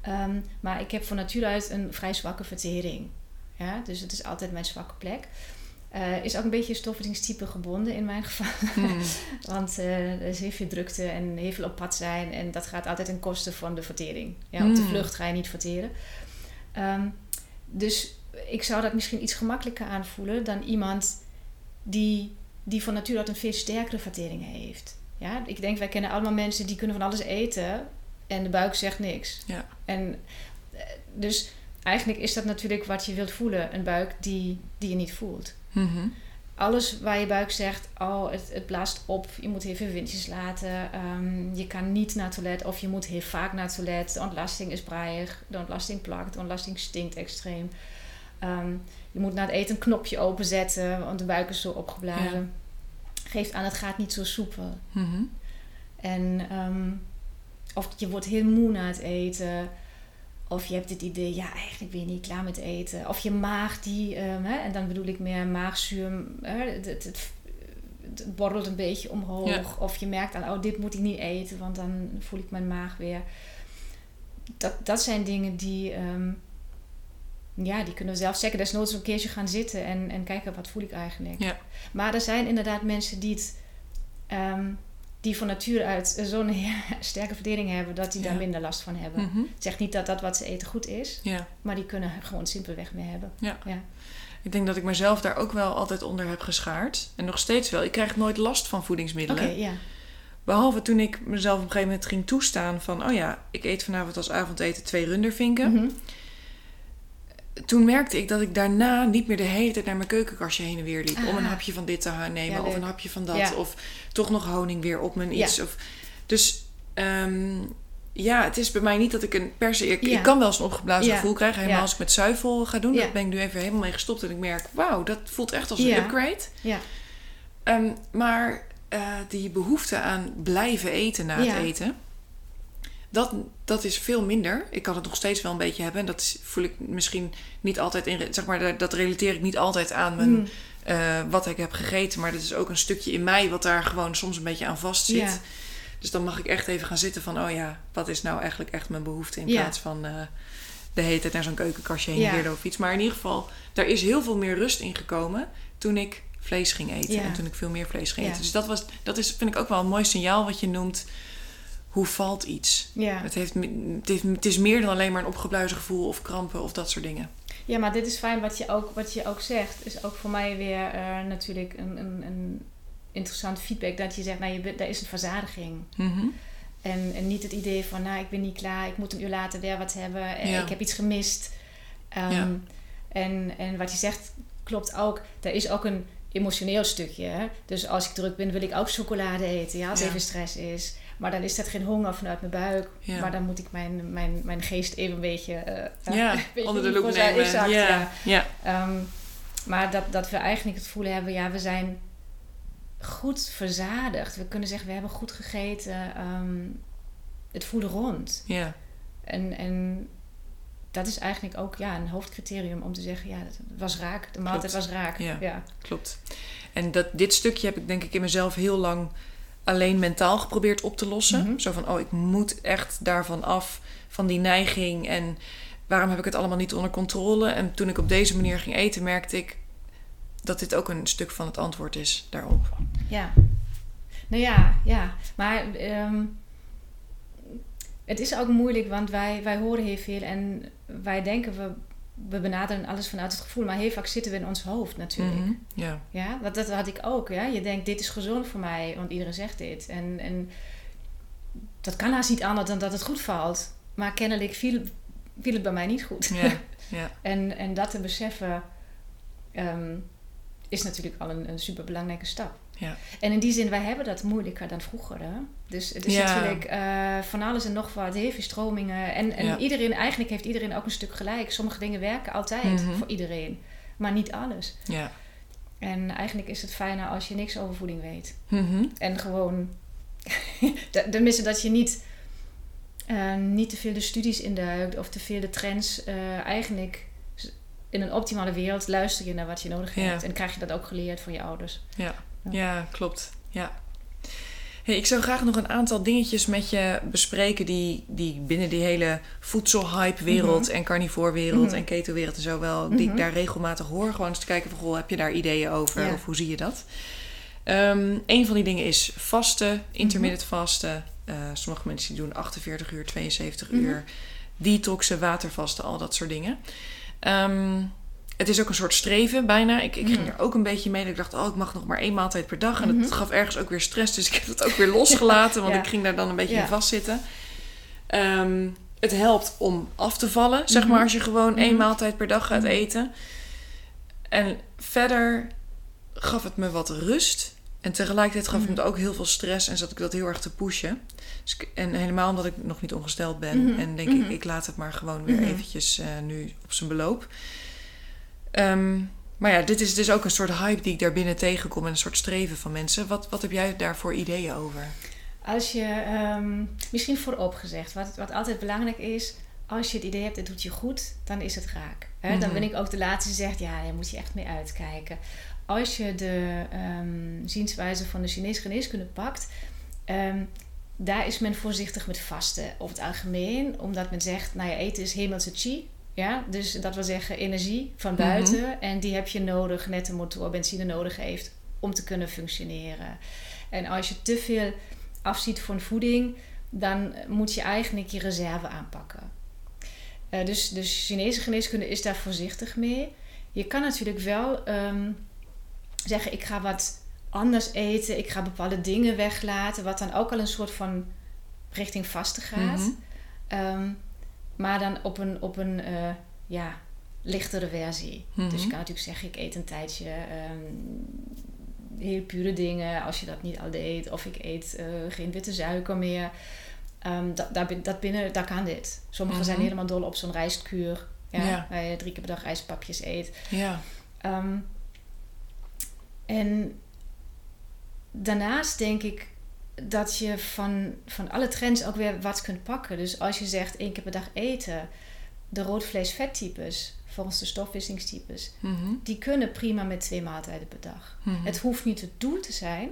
B: Ehm, maar ik heb van nature uit een vrij zwakke vertering. Ja, dus het is altijd mijn zwakke plek. Eh, is ook een beetje stofwisselingstype gebonden in mijn geval.
A: Hmm.
B: Want eh, er is heel veel drukte en heel veel op pad zijn. En dat gaat altijd ten koste van de vertering. Ja, op de
A: Mm.
B: vlucht ga je niet verteren. Ehm, dus ik zou dat misschien iets gemakkelijker aanvoelen dan iemand die, die van nature uit een veel sterkere vertering heeft. Ja, ik denk, wij kennen allemaal mensen die kunnen van alles eten en de buik zegt niks.
A: Ja.
B: En eh, dus eigenlijk is dat natuurlijk wat je wilt voelen, een buik die, die je niet voelt
A: Mhm.
B: alles waar je buik zegt, oh, het, het blaast op, je moet heel veel windjes laten, ehm, je kan niet naar het toilet of je moet heel vaak naar het toilet. De ontlasting is braaiig, de ontlasting plakt, de ontlasting stinkt extreem. Ehm, je moet na het eten een knopje openzetten, want de buik is zo opgeblazen. Geeft aan, het gaat niet zo soepel.
A: Mhm.
B: En ehm, of je wordt heel moe na het eten. Of je hebt het idee, ja, eigenlijk ben je niet klaar met eten. Of je maag die, ehm, hè, en dan bedoel ik meer maagzuur, hè, het, het, het, het borrelt een beetje omhoog.
A: Ja.
B: Of je merkt aan, oh, dit moet ik niet eten, want dan voel ik mijn maag weer. Dat, dat zijn dingen die, ja, die kunnen we zelf zeggen. Desnoods een keertje gaan zitten en, en kijken, wat voel ik eigenlijk.
A: Ja.
B: Maar er zijn inderdaad mensen die het... ehm, die van nature uit zo'n sterke verdeling hebben dat die daar
A: Ja.
B: minder last van hebben.
A: Mhm.
B: Het zegt niet dat dat wat ze eten goed is,
A: Ja.
B: maar die kunnen gewoon simpelweg mee hebben.
A: Ik denk dat ik mezelf daar ook wel altijd onder heb geschaard. En nog steeds wel. Ik krijg nooit last van voedingsmiddelen.
B: ja.
A: Behalve toen ik mezelf op een gegeven moment ging toestaan van... oh ja, ik eet vanavond als avondeten twee rundervinken.
B: Mhm.
A: Toen merkte ik dat ik daarna niet meer de hele tijd naar mijn keukenkastje heen en weer liep. Om een
B: Ah.
A: hapje van dit te nemen
B: Ja,
A: of een hapje van dat.
B: Ja.
A: Of toch nog honing weer op mijn
B: Ja.
A: iets. Of, dus ehm, ja, het is bij mij niet dat ik een per se... Ik, kan wel eens een opgeblazen gevoel krijgen. Helemaal als ik met zuivel ga doen. Daar ben ik nu even helemaal mee gestopt. En ik merk, wauw, dat voelt echt als een upgrade.
B: Ja.
A: Ehm, maar eh, die behoefte aan blijven eten na het eten, dat, dat is veel minder. Ik kan het nog steeds wel een beetje hebben. En dat is- voel ik misschien niet altijd in. Zeg maar, dat- relateer ik niet altijd aan mijn,
B: Mm.
A: eh, wat ik heb gegeten. Maar dat is ook een stukje in mij wat daar gewoon soms een beetje aan vastzit.
B: Ja.
A: Dus dan mag ik echt even gaan zitten van, oh ja, wat is nou eigenlijk echt mijn behoefte in plaats van eh, de hele tijd naar zo'n keukenkastje heen weer of iets. Maar in ieder geval, daar is heel veel meer rust in gekomen toen ik vlees ging eten en toen ik veel meer vlees ging eten. Dus dat, was, dat is, vind ik ook wel een mooi signaal wat je noemt, hoe valt iets?
B: Ja.
A: Het, heeft, het, heeft, het is meer dan alleen maar een opgeblazen gevoel of krampen of dat soort dingen.
B: ja, maar dit is fijn wat je ook, wat je ook zegt. Is ook voor mij weer eh, natuurlijk een, een, een interessant feedback. Dat je zegt, nou, je er is een verzadiging.
A: Mhm.
B: En, en niet het idee van, nou, ik ben niet klaar, ik moet een uur later weer wat hebben, en
A: Ja.
B: ik heb iets gemist. Ehm,
A: Ja.
B: en, en wat je zegt klopt ook. Er is ook een emotioneel stukje. Hè? Dus als ik druk ben, wil ik ook chocolade eten, ja, als
A: Ja.
B: even stress is. Maar dan is dat geen honger vanuit mijn buik.
A: Ja.
B: Maar dan moet ik mijn, mijn, mijn geest even een beetje... eh,
A: Ja,
B: een beetje
A: onder de loep nemen.
B: Exact,
A: ja.
B: ja. Ehm, maar dat, dat we eigenlijk het voelen hebben, ja, we zijn goed verzadigd. We kunnen zeggen, we hebben goed gegeten. Ehm, het voelde rond.
A: ja.
B: En, en dat is eigenlijk ook ja, een hoofdcriterium om te zeggen, ja, het was raak. De maaltijd was raak.
A: Ja.
B: Ja.
A: Klopt. En dat, dit stukje heb ik denk ik in mezelf heel lang alleen mentaal geprobeerd op te lossen.
B: Mhm.
A: Zo van, oh, ik moet echt daarvan af, van die neiging. En waarom heb ik het allemaal niet onder controle? En toen ik op deze manier ging eten, merkte ik dat dit ook een stuk van het antwoord is daarop.
B: Ja. Nou ja, ja. Maar ehm, het is ook moeilijk, want wij, wij horen heel veel en wij denken we we benaderen alles vanuit het gevoel, maar heel vaak zitten we in ons hoofd natuurlijk.
A: Mhm, Ja.
B: Ja, dat, dat had ik ook. Ja? Je denkt, dit is gezond voor mij, want iedereen zegt dit. En, en dat kan haast niet anders dan dat het goed valt. Maar kennelijk viel, viel het bij mij niet goed.
A: Ja. Ja.
B: en, en dat te beseffen ehm, is natuurlijk al een, een superbelangrijke stap.
A: Ja.
B: En in die zin, wij hebben dat moeilijker dan vroeger. Hè? Dus het is
A: Ja.
B: natuurlijk eh, van alles en nog wat, heel veel stromingen. En, en
A: Ja.
B: iedereen, eigenlijk heeft iedereen ook een stuk gelijk. Sommige dingen werken altijd
A: Mhm.
B: voor iedereen, maar niet alles.
A: Ja.
B: En eigenlijk is het fijner als je niks over voeding weet.
A: Mhm.
B: En gewoon, tenminste dat je niet, eh, niet te veel de studies induikt of te veel de trends. Eh, eigenlijk in een optimale wereld luister je naar wat je nodig
A: Ja.
B: hebt. En krijg je dat ook geleerd van je ouders.
A: Ja, ja klopt. Ja. Hey, ik zou graag nog een aantal dingetjes met je bespreken die, die binnen die hele voedselhype-wereld en carnivoorwereld
B: Mhm.
A: en keto-wereld en zo wel, die ik
B: Mhm.
A: daar regelmatig hoor. Gewoon eens te kijken van, goh, heb je daar ideeën over
B: Ja.
A: of hoe zie je dat? Ehm een van die dingen is vasten, intermittent vasten. Eh, sommige mensen die doen 48 uur, 72
B: Mhm.
A: uur, detoxen, watervasten, al dat soort dingen. Ehm, het is ook een soort streven bijna. Ik, ik ging
B: Mhm.
A: er ook een beetje mee. Dat ik dacht, oh, ik mag nog maar één maaltijd per dag. En
B: Mhm.
A: dat gaf ergens ook weer stress. Dus ik heb dat ook weer losgelaten. Want
B: Ja.
A: ik ging daar dan een beetje
B: Ja.
A: in vastzitten. Ehm, het helpt om af te vallen. Zeg
B: Mhm.
A: maar als je gewoon één
B: Mhm.
A: maaltijd per dag gaat eten. En verder gaf het me wat rust. En tegelijkertijd gaf het me ook heel veel stress. En zat ik dat heel erg te pushen. Dus ik- en helemaal omdat ik nog niet ongesteld ben. En denk ik, ik laat het maar gewoon weer eventjes eh, nu op zijn beloop. Ehm, maar ja, dit is dus ook een soort hype die ik daarbinnen tegenkom. En een soort streven van mensen. Wat, wat heb jij daar voor ideeën over?
B: Als je, ehm, misschien voorop gezegd, wat, wat altijd belangrijk is, als je het idee hebt, het doet je goed, dan is het raak. Hè? Dan
A: Mhm.
B: ben ik ook de laatste die zegt, ja, daar moet je echt mee uitkijken. Als je de ehm, zienswijze van de Chinese geneeskunde pakt, daar is men voorzichtig met vasten over het algemeen, omdat men zegt, nou ja, eten is hemelse chi. Ja, dus dat wil zeggen energie van buiten. En die heb je nodig, net de motor benzine nodig heeft om te kunnen functioneren. En als je te veel afziet van voeding, dan moet je eigenlijk je reserve aanpakken. Eh, dus de Chinese geneeskunde is daar voorzichtig mee. Je kan natuurlijk wel ehm, zeggen: ik ga wat anders eten, ik ga bepaalde dingen weglaten, wat dan ook al een soort van richting vasten gaat.
A: Mhm.
B: Ehm, maar dan op een, op een eh, ja, lichtere versie.
A: Mhm.
B: Dus je kan natuurlijk zeggen: ik eet een tijdje ehm, heel pure dingen als je dat niet al deed. Of ik eet eh, geen witte suiker meer. Ehm, dat, bin- dat binnen, daar kan dit. Sommigen zijn
A: Mhm.
B: helemaal dol op zo'n rijstkuur. Ja,
A: Ja.
B: Waar je drie keer per dag rijstpapjes eet.
A: Ja.
B: Ehm, en daarnaast denk ik dat je van, van alle trends ook weer wat kunt pakken. Dus als je zegt één keer per dag eten, de rood-vlees-vettypes, volgens de stofwisselingstypes,
A: Mhm.
B: die kunnen prima met twee maaltijden per dag.
A: Mhm.
B: Het hoeft niet het doel te zijn,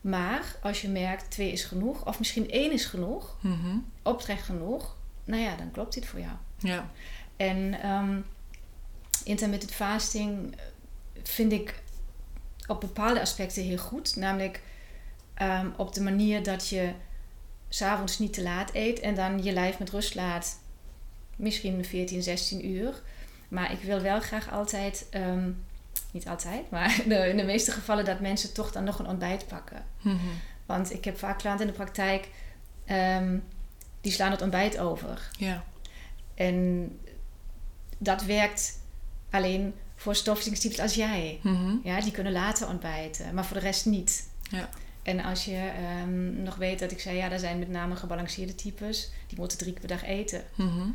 B: maar als je merkt twee is genoeg, of misschien één is genoeg,
A: Mhm.
B: optrekt genoeg, nou ja, dan klopt dit voor jou.
A: Ja.
B: En ehm intermittent fasting vind ik op bepaalde aspecten heel goed. Namelijk ehm, op de manier dat je s'avonds niet te laat eet en dan je lijf met rust laat. Misschien 14, 16 uur. Maar ik wil wel graag altijd, ehm, niet altijd, maar in de, meeste gevallen dat mensen toch dan nog een ontbijt pakken.
A: Mhm.
B: Want ik heb vaak klanten in de praktijk ehm, die slaan het ontbijt over.
A: Ja.
B: En dat werkt alleen voor stofwisselingstypes als jij.
A: Mhm.
B: Ja, die kunnen later ontbijten, maar voor de rest niet.
A: Ja.
B: En als je ehm, nog weet dat ik zei, ja, daar zijn met name gebalanceerde types, die moeten drie keer per dag eten.
A: Mhm.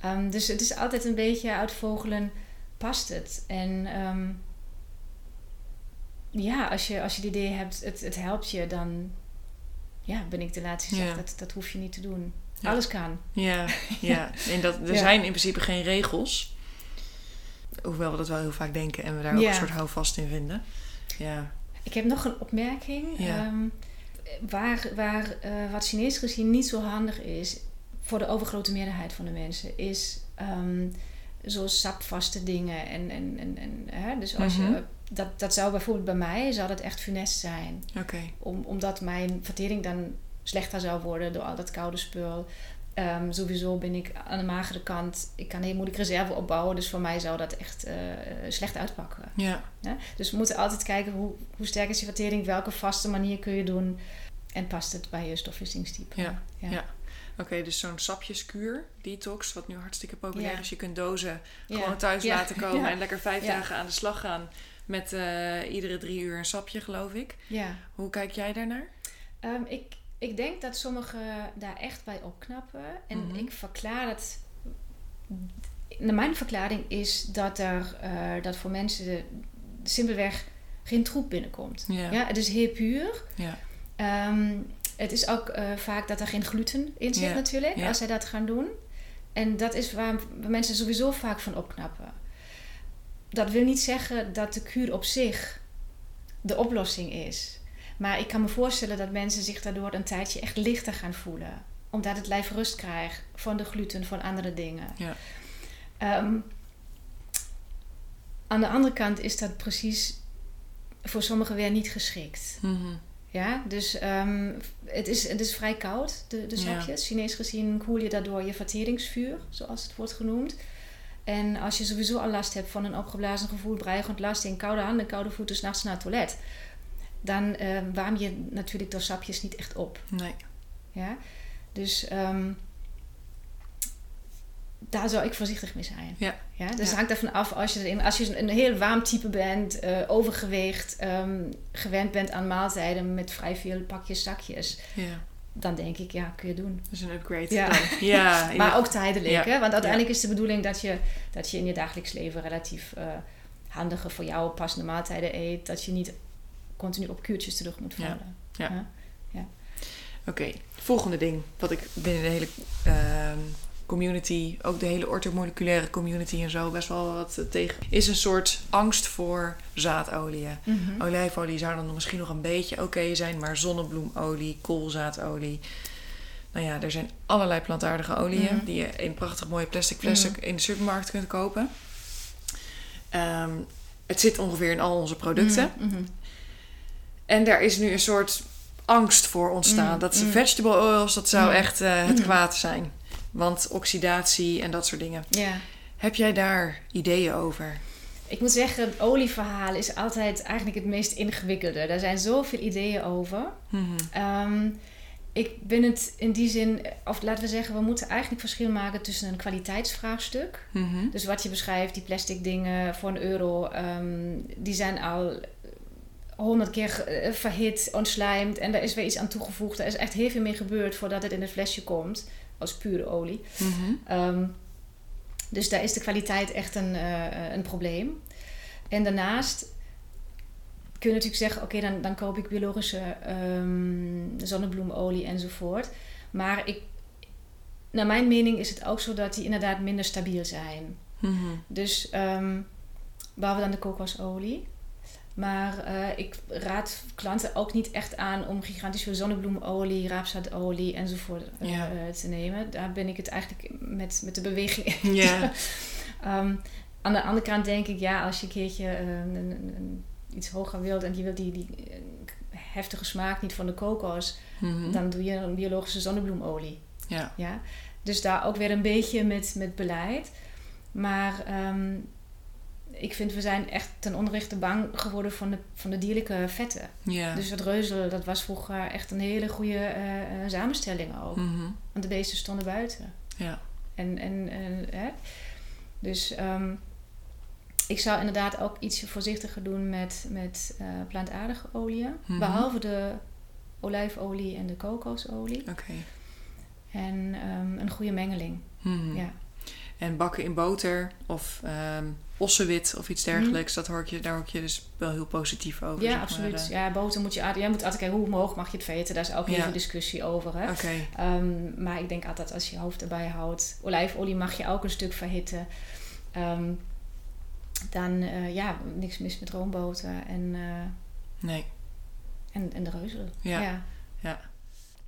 B: Ehm, dus het is altijd een beetje uitvogelen, past het? En ehm, ja, als je, als je het idee hebt, het, het helpt je, dan ja, ben ik de laatste die zegt,
A: Ja.
B: dat, dat hoef je niet te doen.
A: Ja.
B: Alles kan.
A: Ja, ja. En dat, er
B: Ja.
A: zijn in principe geen regels. Hoewel we dat wel heel vaak denken en we daar ook een soort houvast in vinden. Ja.
B: Ik heb nog een opmerking.
A: Ja.
B: Ehm, waar waar eh, wat Chinees gezien niet zo handig is voor de overgrote meerderheid van de mensen, is ehm zo sapvaste dingen. En, en, en, en, hè? Dus als
A: Mhm.
B: je, dat, dat zou bijvoorbeeld bij mij zou dat echt funest zijn.
A: Oké.
B: Om, omdat mijn vertering dan slechter zou worden door al dat koude spul. Ehm, sowieso ben ik aan de magere kant. Ik kan heel moeilijk reserve opbouwen. Dus voor mij zou dat echt uh, slecht uitpakken.
A: Ja.
B: ja. Dus we moeten altijd kijken hoe, hoe sterk is je vertering. Welke vaste manier kun je doen. En past het bij je stofwisselingstype.
A: Ja. ja. Oké, dus zo'n sapjeskuur, detox, wat nu hartstikke populair is. Je kunt dozen gewoon thuis laten komen en lekker vijf dagen aan de slag gaan. Met uh, iedere drie uur een sapje, geloof ik.
B: Ja.
A: Hoe kijk jij daarnaar?
B: Um, ik, ik denk dat sommigen daar echt bij opknappen. En mm -hmm. ik verklaar het. Mijn verklaring is dat er uh, dat voor mensen simpelweg geen troep binnenkomt.
A: Ja.
B: ja het is heel puur.
A: Ja.
B: Um, het is ook uh, vaak dat er geen gluten in zit, natuurlijk, als zij dat gaan doen. En dat is waar mensen sowieso vaak van opknappen. Dat wil niet zeggen dat de kuur op zich de oplossing is. Maar ik kan me voorstellen dat mensen zich daardoor een tijdje echt lichter gaan voelen. Omdat het lijf rust krijgt van de gluten, van andere dingen.
A: Ja.
B: Ehm, aan de andere kant is dat precies voor sommigen weer niet geschikt.
A: Mhm.
B: Ja, dus ehm, het, is, het is vrij koud, de, de
A: Ja.
B: sapjes. Chinees gezien koel je daardoor je verteringsvuur, zoals het wordt genoemd. En als je sowieso al last hebt van een opgeblazen gevoel, breigend last in koude handen, koude voeten, s'nachts naar het toilet, dan ehm, warm je natuurlijk door sapjes niet echt op.
A: Nee.
B: Ja? Dus ehm, daar zou ik voorzichtig mee zijn.
A: Ja.
B: Ja? Dus
A: Ja.
B: het hangt ervan af als je, als je een heel warm type bent, eh, overgewicht, ehm, gewend bent aan maaltijden met vrij veel pakjes, zakjes,
A: Ja.
B: dan denk ik, ja, kun je doen.
A: Dat is een upgrade.
B: Ja.
A: dan. Ja.
B: Maar ook tijdelijk,
A: Ja.
B: hè? want uiteindelijk is de bedoeling dat je, dat je in je dagelijks leven relatief eh, handige voor jou passende maaltijden eet, dat je niet continu op kuurtjes terug moet
A: Ja.
B: vallen.
A: Ja.
B: Ja.
A: Oké, volgende ding. Wat ik binnen de hele ehm, community, ook de hele orthomoleculaire community en zo, best wel wat tegen. Is een soort angst voor zaadolieën.
B: Mhm.
A: Olijfolie zou dan misschien nog een beetje oké zijn, maar zonnebloemolie, koolzaadolie. Nou ja, er zijn allerlei plantaardige oliën
B: Mhm.
A: die je in prachtig mooie plastic flessen
B: Mhm.
A: in de supermarkt kunt kopen. Ehm, het zit ongeveer in al onze producten. En daar is nu een soort angst voor ontstaan.
B: Mm,
A: dat
B: mm.
A: vegetable oils, dat zou
B: Mm.
A: echt eh, het kwaad zijn. Want oxidatie en dat soort dingen.
B: Ja.
A: Heb jij daar ideeën over?
B: Ik moet zeggen, het olieverhaal is altijd eigenlijk het meest ingewikkelde. Daar zijn zoveel ideeën over.
A: Mhm.
B: Ehm, ik ben het in die zin, of laten we zeggen, we moeten eigenlijk verschil maken tussen een kwaliteitsvraagstuk.
A: Mhm.
B: Dus wat je beschrijft, die plastic dingen voor een euro, ehm, die zijn al honderd keer eh, verhit, ontslijmd en daar is weer iets aan toegevoegd. Er is echt heel veel mee gebeurd voordat het in het flesje komt, als pure olie.
A: Mhm.
B: Ehm, dus daar is de kwaliteit echt een, eh, een probleem. En daarnaast kun je natuurlijk zeggen: oké, dan, dan koop ik biologische ehm, zonnebloemolie enzovoort. Maar ik, naar mijn mening is het ook zo dat die inderdaad minder stabiel zijn.
A: Mhm.
B: Dus ehm behalve dan de kokosolie. Maar eh, ik raad klanten ook niet echt aan om gigantisch veel zonnebloemolie, raapzaadolie enzovoort eh,
A: Ja.
B: te nemen. Daar ben ik het eigenlijk met, met de beweging.
A: Ja.
B: Ehm, aan de andere kant denk ik, ja, als je een keertje eh, een, een- een- iets hoger wilt en je wilt die, die heftige smaak niet van de kokos,
A: Mhm.
B: dan doe je een biologische zonnebloemolie.
A: Ja.
B: Ja? Dus daar ook weer een beetje met, met beleid. Maar ehm, ik vind, we zijn echt ten onrechte bang geworden van de, van de dierlijke vetten.
A: Ja.
B: Dus het reuzel, dat was vroeger echt een hele goede eh, eh, samenstelling ook.
A: Mhm.
B: Want de beesten stonden buiten.
A: Ja.
B: En, en, en, hè? Dus ehm, ik zou inderdaad ook iets voorzichtiger doen met, met eh, plantaardige oliën.
A: Mhm.
B: Behalve de olijfolie en de kokosolie.
A: Oké.
B: En ehm, een goede mengeling.
A: Mhm.
B: Ja.
A: En bakken in boter of ehm ossenwit of iets dergelijks, dat hoor ik je, daar hoor ik je dus wel heel positief over.
B: Ja,
A: zeg maar,
B: absoluut. Ja, boter moet je... Jij moet altijd kijken hoe hoog mag je het veten. Daar is ook heel
A: Ja.
B: veel discussie over. Hè? Ehm, maar ik denk altijd als je je hoofd erbij houdt. Olijfolie mag je ook een stuk verhitten. Ehm, dan eh, ja, niks mis met roomboter en, eh,
A: Nee.
B: en, en de reuzel.
A: Ja. Een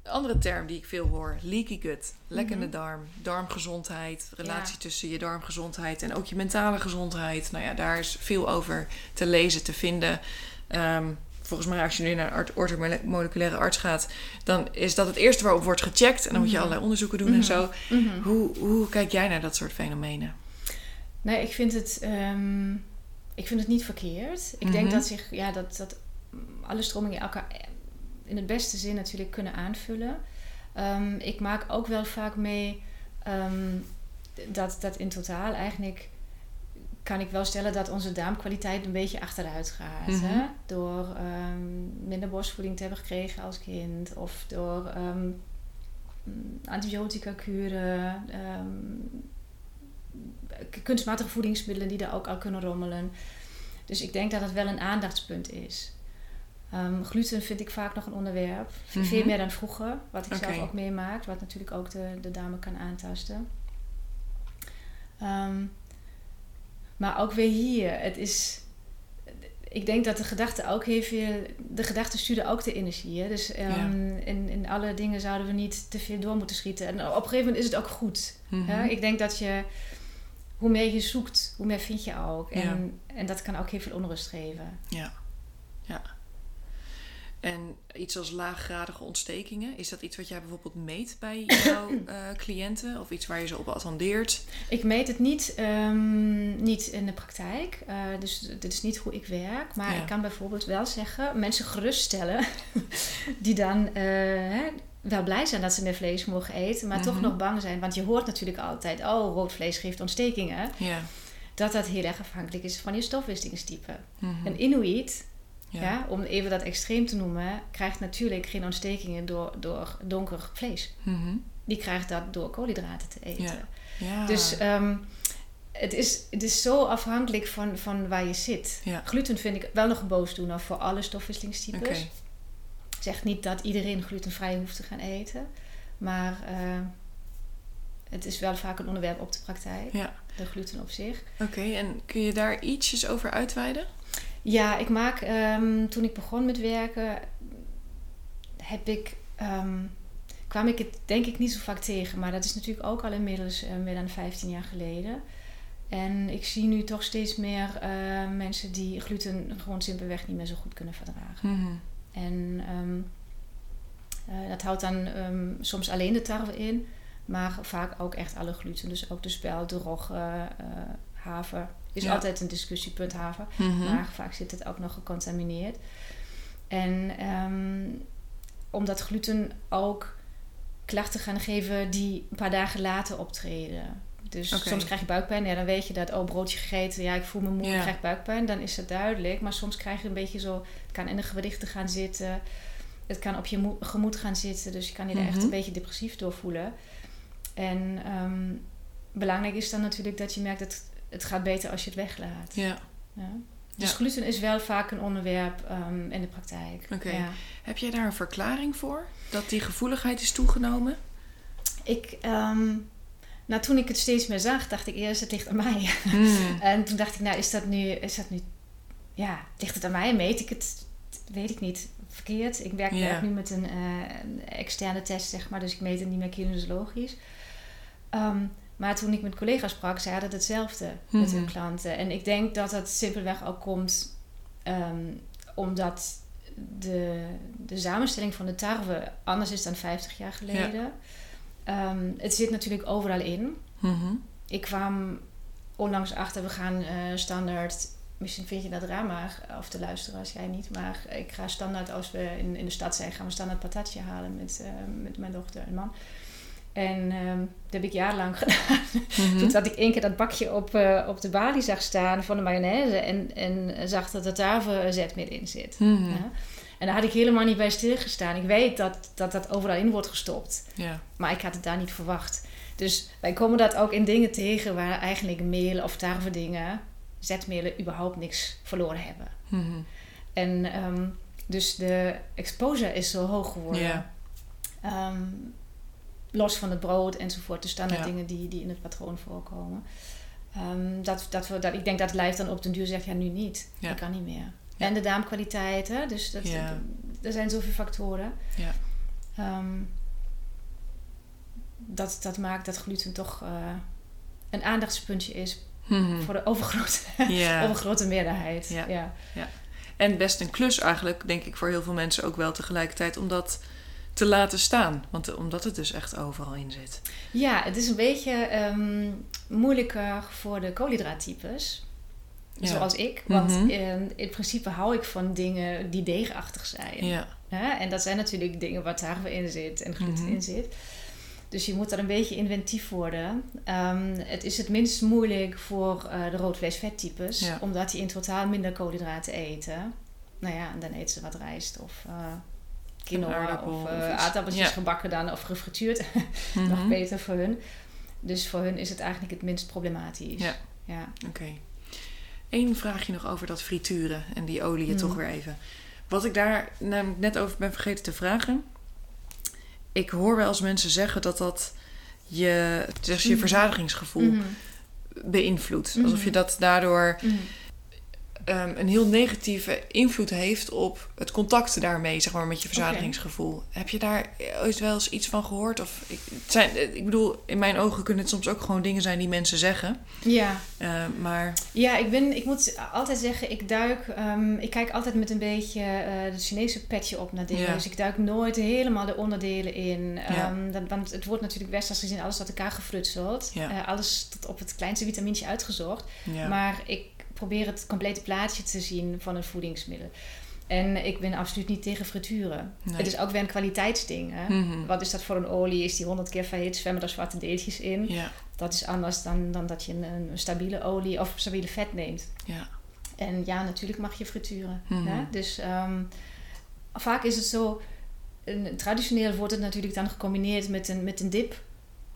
A: andere term die ik veel hoor, leaky gut. Lekkende
B: Mhm.
A: darm, darmgezondheid, relatie
B: Ja.
A: tussen je darmgezondheid en ook je mentale gezondheid. Nou ja, daar is veel over te lezen, te vinden. Ehm, volgens mij als je nu naar een ortomoleculaire arts gaat, dan is dat het eerste waarop wordt gecheckt. En dan moet je
B: Mhm.
A: allerlei onderzoeken doen en
B: Mhm.
A: zo. Hoe, hoe kijk jij naar dat soort fenomenen?
B: Nee, ik vind het, ehm, ik vind het niet verkeerd. Ik denk dat, zich, ja, dat, dat alle stromingen elkaar in het beste zin natuurlijk kunnen aanvullen. Ehm, ik maak ook wel vaak mee ehm, dat, dat in totaal eigenlijk kan ik wel stellen dat onze darmkwaliteit een beetje achteruit gaat.
A: Mhm.
B: hè? Door ehm, minder borstvoeding te hebben gekregen als kind of door antibiotica kuren, kunstmatige voedingsmiddelen die daar ook al kunnen rommelen. Dus ik denk dat het wel een aandachtspunt is. Ehm, gluten vind ik vaak nog een onderwerp. V-
A: Mhm.
B: Veel meer dan vroeger, wat ik zelf ook meemaak, wat natuurlijk ook de, de dame kan aantasten. Ehm, maar ook weer hier, het is. Ik denk dat de gedachte ook heel veel. De gedachten sturen ook de energie. Hè? Dus ehm, in, in alle dingen zouden we niet te veel door moeten schieten. En op een gegeven moment is het ook goed.
A: Mhm.
B: Ik denk dat je, hoe meer je zoekt, hoe meer vind je ook. En,
A: Ja.
B: en dat kan ook heel veel onrust geven.
A: Ja. ja. En iets als laaggradige ontstekingen, is dat iets wat jij bijvoorbeeld meet bij jouw eh, cliënten? Of iets waar je ze op attendeert?
B: Ik meet het niet, ehm, niet in de praktijk. Eh, dus dit is niet hoe ik werk. Maar
A: Ja.
B: ik kan bijvoorbeeld wel zeggen, mensen geruststellen die dan eh, hè, wel blij zijn dat ze meer vlees mogen eten, maar toch
A: Mhm.
B: nog bang zijn. Want je hoort natuurlijk altijd, oh, rood vlees geeft ontstekingen.
A: Ja.
B: Dat dat heel erg afhankelijk is van je stofwisselingstype.
A: Mhm.
B: Een Inuit
A: ja.
B: Ja. om even dat extreem te noemen, krijgt natuurlijk geen ontstekingen door, door donker vlees.
A: Mhm.
B: Die krijgt dat door koolhydraten te eten.
A: Ja. Ja.
B: Dus ehm, het, is, het is zo afhankelijk van, van waar je zit.
A: Ja.
B: Gluten vind ik wel nog een boosdoener voor alle stofwisselingstypes.
A: Oké.
B: Zegt niet dat iedereen glutenvrij hoeft te gaan eten. Maar eh, het is wel vaak een onderwerp op de praktijk. De gluten op zich.
A: Oké, en kun je daar ietsjes over uitweiden?
B: Ja, ik maak ehm, toen ik begon met werken, heb ik, ehm, kwam ik het denk ik niet zo vaak tegen. Maar dat is natuurlijk ook al inmiddels eh, meer dan 15 jaar geleden. En ik zie nu toch steeds meer eh, mensen die gluten gewoon simpelweg niet meer zo goed kunnen verdragen.
A: Mhm.
B: En ehm, eh, dat houdt dan soms alleen de tarwe in, maar vaak ook echt alle gluten. Dus ook de spelt, de rogge, eh, haver. Is
A: Ja.
B: altijd een discussiepunt haver.
A: Mhm.
B: Maar vaak zit het ook nog gecontamineerd. En ehm, omdat gluten ook klachten gaan geven die een paar dagen later optreden. Dus soms krijg je buikpijn. Ja, dan weet je dat, oh, broodje gegeten. Ja, ik voel me moe,
A: Ja.
B: ik krijg buikpijn. Dan is het duidelijk. Maar soms krijg je een beetje zo... Het kan in de gewrichten gaan zitten. Het kan op je moe- gemoed gaan zitten. Dus je kan je er echt
A: Mhm.
B: een beetje depressief door voelen. En ehm, belangrijk is dan natuurlijk dat je merkt... dat het gaat beter als je het weglaat.
A: Ja.
B: Ja. Dus
A: Ja.
B: gluten is wel vaak een onderwerp ehm, in de praktijk.
A: Oké.
B: Ja.
A: Heb jij daar een verklaring voor? Dat die gevoeligheid is toegenomen?
B: Ik, ehm, nou, toen ik het steeds meer zag, dacht ik eerst, het ligt aan mij.
A: Mhm.
B: en toen dacht ik, nou, is dat nu, is dat nu, ja, ligt het aan mij? Meet ik het, weet ik niet, verkeerd. Ik werk, werk nu met een, eh, een externe test, zeg maar, dus ik meet het niet meer kinesologisch. Ehm, maar toen ik met collega's sprak, zei dat hetzelfde met hun
A: Mhm.
B: klanten. En ik denk dat dat simpelweg ook komt ehm, omdat de, de samenstelling van de tarwe anders is dan 50 jaar geleden. Ehm, het zit natuurlijk overal in.
A: Mhm.
B: Ik kwam onlangs achter, we gaan eh, standaard, misschien vind je dat raar, maar, of de luisteraars, jij niet, maar ik ga standaard, als we in, in de stad zijn, gaan we standaard patatje halen met, eh, met mijn dochter en man. En ehm, dat heb ik jarenlang gedaan.
A: Mhm.
B: Toen ik één keer dat bakje op, eh, op de balie zag staan van de mayonaise en, en zag dat er tafelzet meer in zit.
A: Mhm.
B: Ja. En daar had ik helemaal niet bij stilgestaan. Ik weet dat, dat dat overal in wordt gestopt.
A: Ja.
B: Maar ik had het daar niet verwacht. Dus wij komen dat ook in dingen tegen waar eigenlijk meel of tarwedingen, zetmelen, überhaupt niks verloren hebben.
A: Mhm.
B: En ehm, dus de exposure is zo hoog geworden. Ehm, los van het brood enzovoort, de standaard
A: Ja.
B: dingen die, die in het patroon voorkomen. Ehm, dat, dat we, dat, ik denk dat het lijf dan op den duur zegt, ja nu niet,
A: Ja.
B: dat kan niet meer.
A: Ja.
B: En de darmkwaliteit, hè? dus dat,
A: Ja.
B: er zijn zoveel factoren.
A: Ja.
B: Ehm, dat, dat maakt dat gluten toch eh, een aandachtspuntje is
A: Mhm.
B: voor de overgrote, overgrote meerderheid.
A: Ja.
B: Ja.
A: En best een klus eigenlijk, denk ik, voor heel veel mensen ook wel tegelijkertijd om dat te laten staan. Want omdat het dus echt overal in zit.
B: Ja, het is een beetje ehm, moeilijker voor de koolhydraattypes.
A: Ja.
B: Zoals ik. Want
A: Mhm.
B: in, in principe hou ik van dingen die deegachtig zijn.
A: Ja.
B: En dat zijn natuurlijk dingen waar tarwe in zit en gluten
A: Mhm.
B: in zit. Dus je moet daar een beetje inventief worden. Ehm, het is het minst moeilijk voor eh, de rood-vlees-vettypes,
A: Ja.
B: omdat die in totaal minder koolhydraten eten. Nou ja, en dan eten ze wat rijst of eh quinoa of,
A: of iets.
B: aardappeltjes
A: Ja.
B: gebakken dan of gefrituurd. Nog
A: Mhm.
B: beter voor hun. Dus voor hun is het eigenlijk het minst problematisch.
A: Ja.
B: ja.
A: Oké. Eén vraagje nog over dat frituren en die olie
B: Mhm.
A: toch weer even. Wat ik daar net over ben vergeten te vragen. Ik hoor wel eens mensen zeggen dat dat je, dus je
B: Mhm.
A: verzadigingsgevoel beïnvloedt. Alsof je dat daardoor Ehm, een heel negatieve invloed heeft op het contact daarmee, zeg maar, met je verzadigingsgevoel. Heb je daar ooit wel eens iets van gehoord? Of, ik, het zijn, ik bedoel, in mijn ogen kunnen het soms ook gewoon dingen zijn die mensen zeggen.
B: Ja.
A: Eh, maar
B: Ja, ik, ben, ik moet altijd zeggen, ik duik, ehm, ik kijk altijd met een beetje eh het Chinese petje op naar dingen.
A: Ja.
B: Dus ik duik nooit helemaal de onderdelen in.
A: Ja.
B: Ehm, want het wordt natuurlijk westers gezien alles uit elkaar gefrutseld.
A: Ja.
B: Eh, alles tot op het kleinste vitamintje uitgezocht.
A: ja.
B: Maar ik probeer het complete plaatje te zien van een voedingsmiddel. En ik ben absoluut niet tegen frituren.
A: Nee.
B: Het is ook weer een kwaliteitsding. Hè?
A: Mhm.
B: Wat is dat voor een olie? Is die honderd keer verhit? Zwemmen er zwarte deeltjes in?
A: Ja,
B: Dat is anders dan, dan dat je een, een stabiele olie of stabiele vet neemt.
A: ja.
B: En ja, natuurlijk mag je frituren.
A: Mhm.
B: Hè? Dus ehm, vaak is het zo... een- traditioneel wordt het natuurlijk dan gecombineerd met een, met een dip.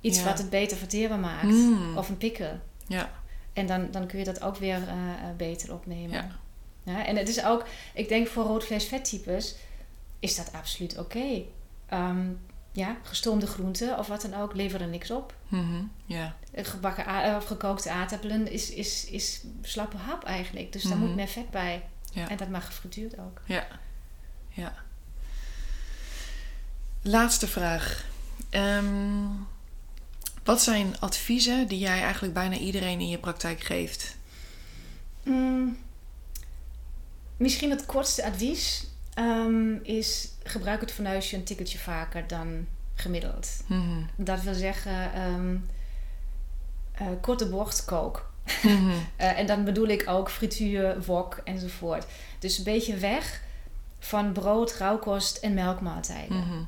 B: Iets
A: Ja.
B: wat het beter verteerbaar maakt.
A: Mm.
B: Of een pikkel.
A: Ja.
B: En dan, dan kun je dat ook weer eh, eh, beter opnemen.
A: Ja.
B: Ja, en het is ook... Ik denk voor roodvlees-vettypes is dat absoluut oké. Ehm, ja, gestoomde groenten of wat dan ook leveren niks op.
A: Mhm. ja.
B: Gebakken a- of gekookte aardappelen is, is, is slappe hap eigenlijk. Dus daar
A: Mhm.
B: moet meer vet bij.
A: Ja.
B: En dat mag gefrituurd ook.
A: Ja. Ja. Laatste vraag. Ehm, wat zijn adviezen die jij eigenlijk bijna iedereen in je praktijk geeft?
B: Mm, misschien het kortste advies ehm, is gebruik het fornuisje een tikkeltje vaker dan gemiddeld.
A: Mhm.
B: Dat wil zeggen ehm, eh, korte bocht kook.
A: Mhm.
B: Eh, en dan bedoel ik ook frituur, wok enzovoort. Dus een beetje weg van brood, rauwkost en melkmaaltijden.
A: Mhm.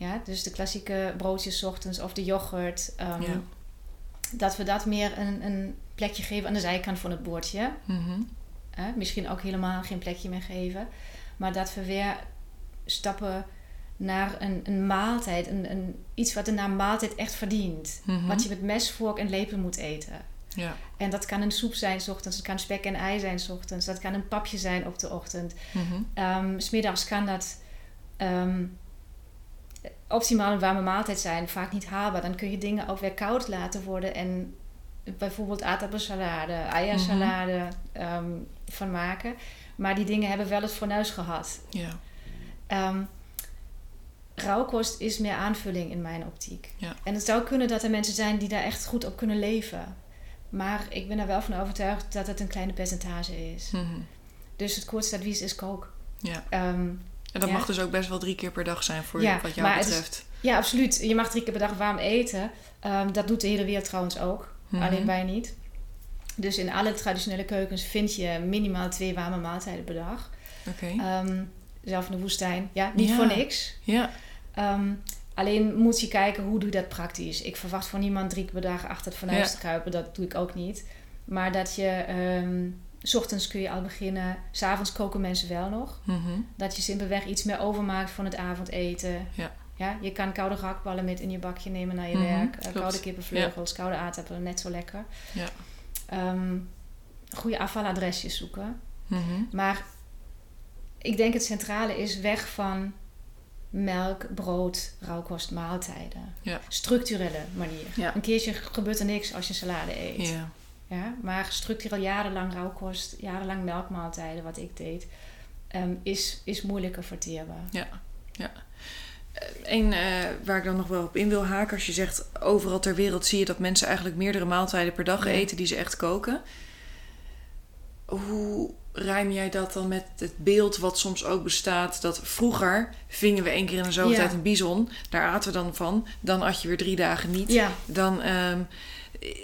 B: Ja, dus de klassieke broodjes ochtends of de yoghurt. ehm,
A: Ja.
B: Dat we dat meer een, een plekje geven aan de zijkant van het bordje.
A: Mhm.
B: Misschien ook helemaal geen plekje meer geven. Maar dat we weer stappen naar een, een maaltijd. Een, een, iets wat de naam maaltijd echt verdient.
A: Mhm.
B: Wat je met mes, vork en lepel moet eten.
A: Ja.
B: En dat kan een soep zijn 's ochtends. Het kan spek en ei zijn 's ochtends. Dat kan een papje zijn op de ochtend. 's smiddags kan dat ehm, optimaal een warme maaltijd zijn. Vaak niet haalbaar. Dan kun je dingen ook weer koud laten worden. En bijvoorbeeld aardappelsalade, eiersalade ehm, van maken. Maar die dingen hebben wel het fornuis gehad.
A: Ja.
B: Ehm, rauwkost is meer aanvulling in mijn optiek.
A: Ja.
B: En het zou kunnen dat er mensen zijn die daar echt goed op kunnen leven. Maar ik ben er wel van overtuigd dat het een kleine percentage is.
A: Mhm.
B: Dus het kortste advies is kook.
A: Ja.
B: Ehm,
A: En dat
B: Ja.
A: mag dus ook best wel drie keer per dag zijn voor
B: Ja,
A: wat jou
B: is-
A: betreft.
B: ja, absoluut. Je mag drie keer per dag warm eten. Ehm, dat doet de hele wereld trouwens ook.
A: Mhm.
B: Alleen wij niet. Dus in alle traditionele keukens vind je minimaal twee warme maaltijden per dag.
A: Oké.
B: Ehm, zelf in de woestijn. Ja, niet
A: Ja.
B: voor niks.
A: Ja.
B: Ehm, alleen moet je kijken hoe doe je dat praktisch. Ik verwacht van niemand drie keer per dag achter het fornuis te kruipen. Dat doe ik ook niet. Maar dat je... s ochtends kun je al beginnen. S'avonds koken mensen wel nog.
A: Mhm.
B: Dat je simpelweg iets meer overmaakt van het avondeten.
A: Ja.
B: Ja, je kan koude gehaktballen met in je bakje nemen naar je
A: Mhm,
B: werk. Eh, koude kippenvleugels, koude aardappelen, net zo lekker.
A: Ja.
B: Ehm, goede afvaladresjes zoeken.
A: Mhm.
B: Maar ik denk het centrale is weg van melk, brood, rauwkost, maaltijden.
A: Ja.
B: Structurele manier.
A: Ja.
B: Een keertje gebeurt er niks als je salade eet.
A: Ja.
B: Ja, maar structureel jarenlang rauwkost, jarenlang melkmaaltijden, wat ik deed, ehm, is, is moeilijker verteerbaar.
A: Eén eh, waar ik dan nog wel op in wil haken, als je zegt overal ter wereld zie je dat mensen eigenlijk meerdere maaltijden per dag
B: Ja.
A: eten die ze echt koken. Hoe rijm jij dat dan met het beeld wat soms ook bestaat? Dat vroeger vingen we één keer in de zoveel
B: Ja.
A: tijd een bison. Daar aten we dan van. Dan at je weer drie dagen niet.
B: Ja,
A: Dan ehm,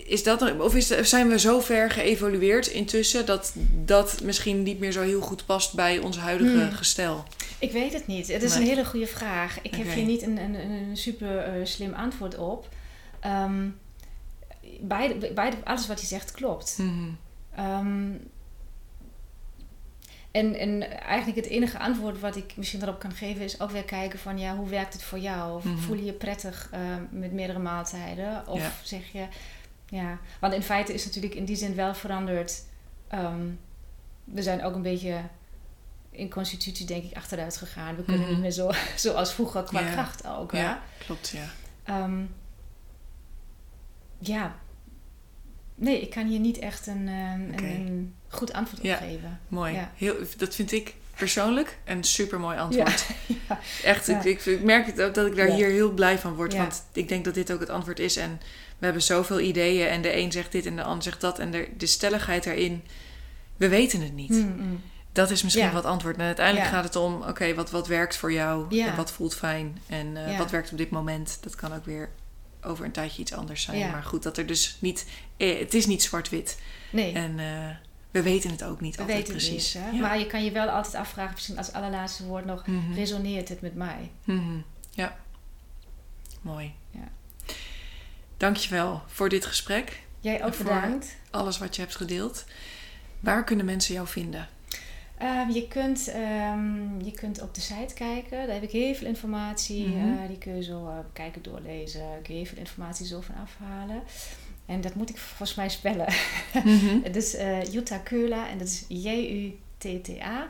A: is dat of is, zijn we zo ver geëvolueerd intussen dat dat misschien niet meer zo heel goed past bij ons huidige
B: Hmm.
A: gestel?
B: ik weet het niet. Het is
A: Nee.
B: een hele goede vraag. Ik heb hier niet een, een, een super eh, slim antwoord op. Ehm, beide, beide, alles wat je zegt klopt.
A: Mhm.
B: Ehm, en, en eigenlijk het enige antwoord wat ik misschien daarop kan geven is ook weer kijken van ja, hoe werkt het voor jou? Of
A: Mhm.
B: voel je je prettig ehm, met meerdere maaltijden? Of
A: Ja.
B: zeg je, ja, want in feite is natuurlijk in die zin wel veranderd. Ehm, we zijn ook een beetje in constitutie denk ik achteruit gegaan. We kunnen
A: Mhm.
B: niet meer zo zoals vroeger qua
A: Ja.
B: kracht ook.
A: Ja. Klopt, ja.
B: Ehm, ja. Nee, ik kan hier niet echt een,
A: Oké.
B: een, een goed antwoord op
A: Ja.
B: geven.
A: Mooi.
B: Ja.
A: Heel, dat vind ik persoonlijk een super mooi antwoord.
B: Ja.
A: Echt, ik, ik, merk het ook dat ik daar hier heel blij van word. Want ik denk dat dit ook het antwoord is. En we hebben zoveel ideeën. En de een zegt dit en de ander zegt dat. En de, de stelligheid erin, we weten het niet.
B: Mm, mm.
A: Dat is misschien
B: Ja.
A: wat antwoord. En uiteindelijk
B: Ja.
A: gaat het om, oké, wat, wat werkt voor jou?
B: Ja.
A: En wat voelt fijn? En eh, wat werkt op dit moment? Dat kan ook weer over een tijdje iets anders zijn. Maar goed, dat er dus niet... Eh, het is niet zwart-wit.
B: Nee,
A: En eh, we weten het ook niet
B: we
A: altijd precies.
B: niet. Hè?
A: Ja.
B: Maar je kan je wel altijd afvragen, misschien als allerlaatste woord nog,
A: Mhm.
B: resoneert het met mij?
A: Mhm. Ja. Mooi. Dankjewel voor dit gesprek.
B: Jij ook bedankt.
A: Alles wat je hebt gedeeld. Waar kunnen mensen jou vinden?
B: Ehm, je, kunt, ehm, je kunt op de site kijken, daar heb ik heel veel informatie.
A: Mhm.
B: eh, die kun je zo uh, kijken, doorlezen. Kun je heel veel informatie zo van afhalen. En dat moet ik volgens mij spellen.
A: Mhm.
B: Het is eh Jutta Keula en dat is J-U-T-T-A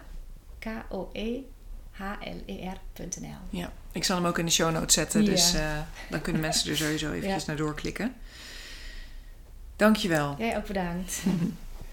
B: E K-O-E-H-L-E-R.nl.
A: Ik zal hem ook in de show notes zetten.
B: Ja.
A: Dus eh, dan kunnen mensen er sowieso eventjes
B: Ja.
A: naar doorklikken. Dankjewel.
B: Jij ook bedankt.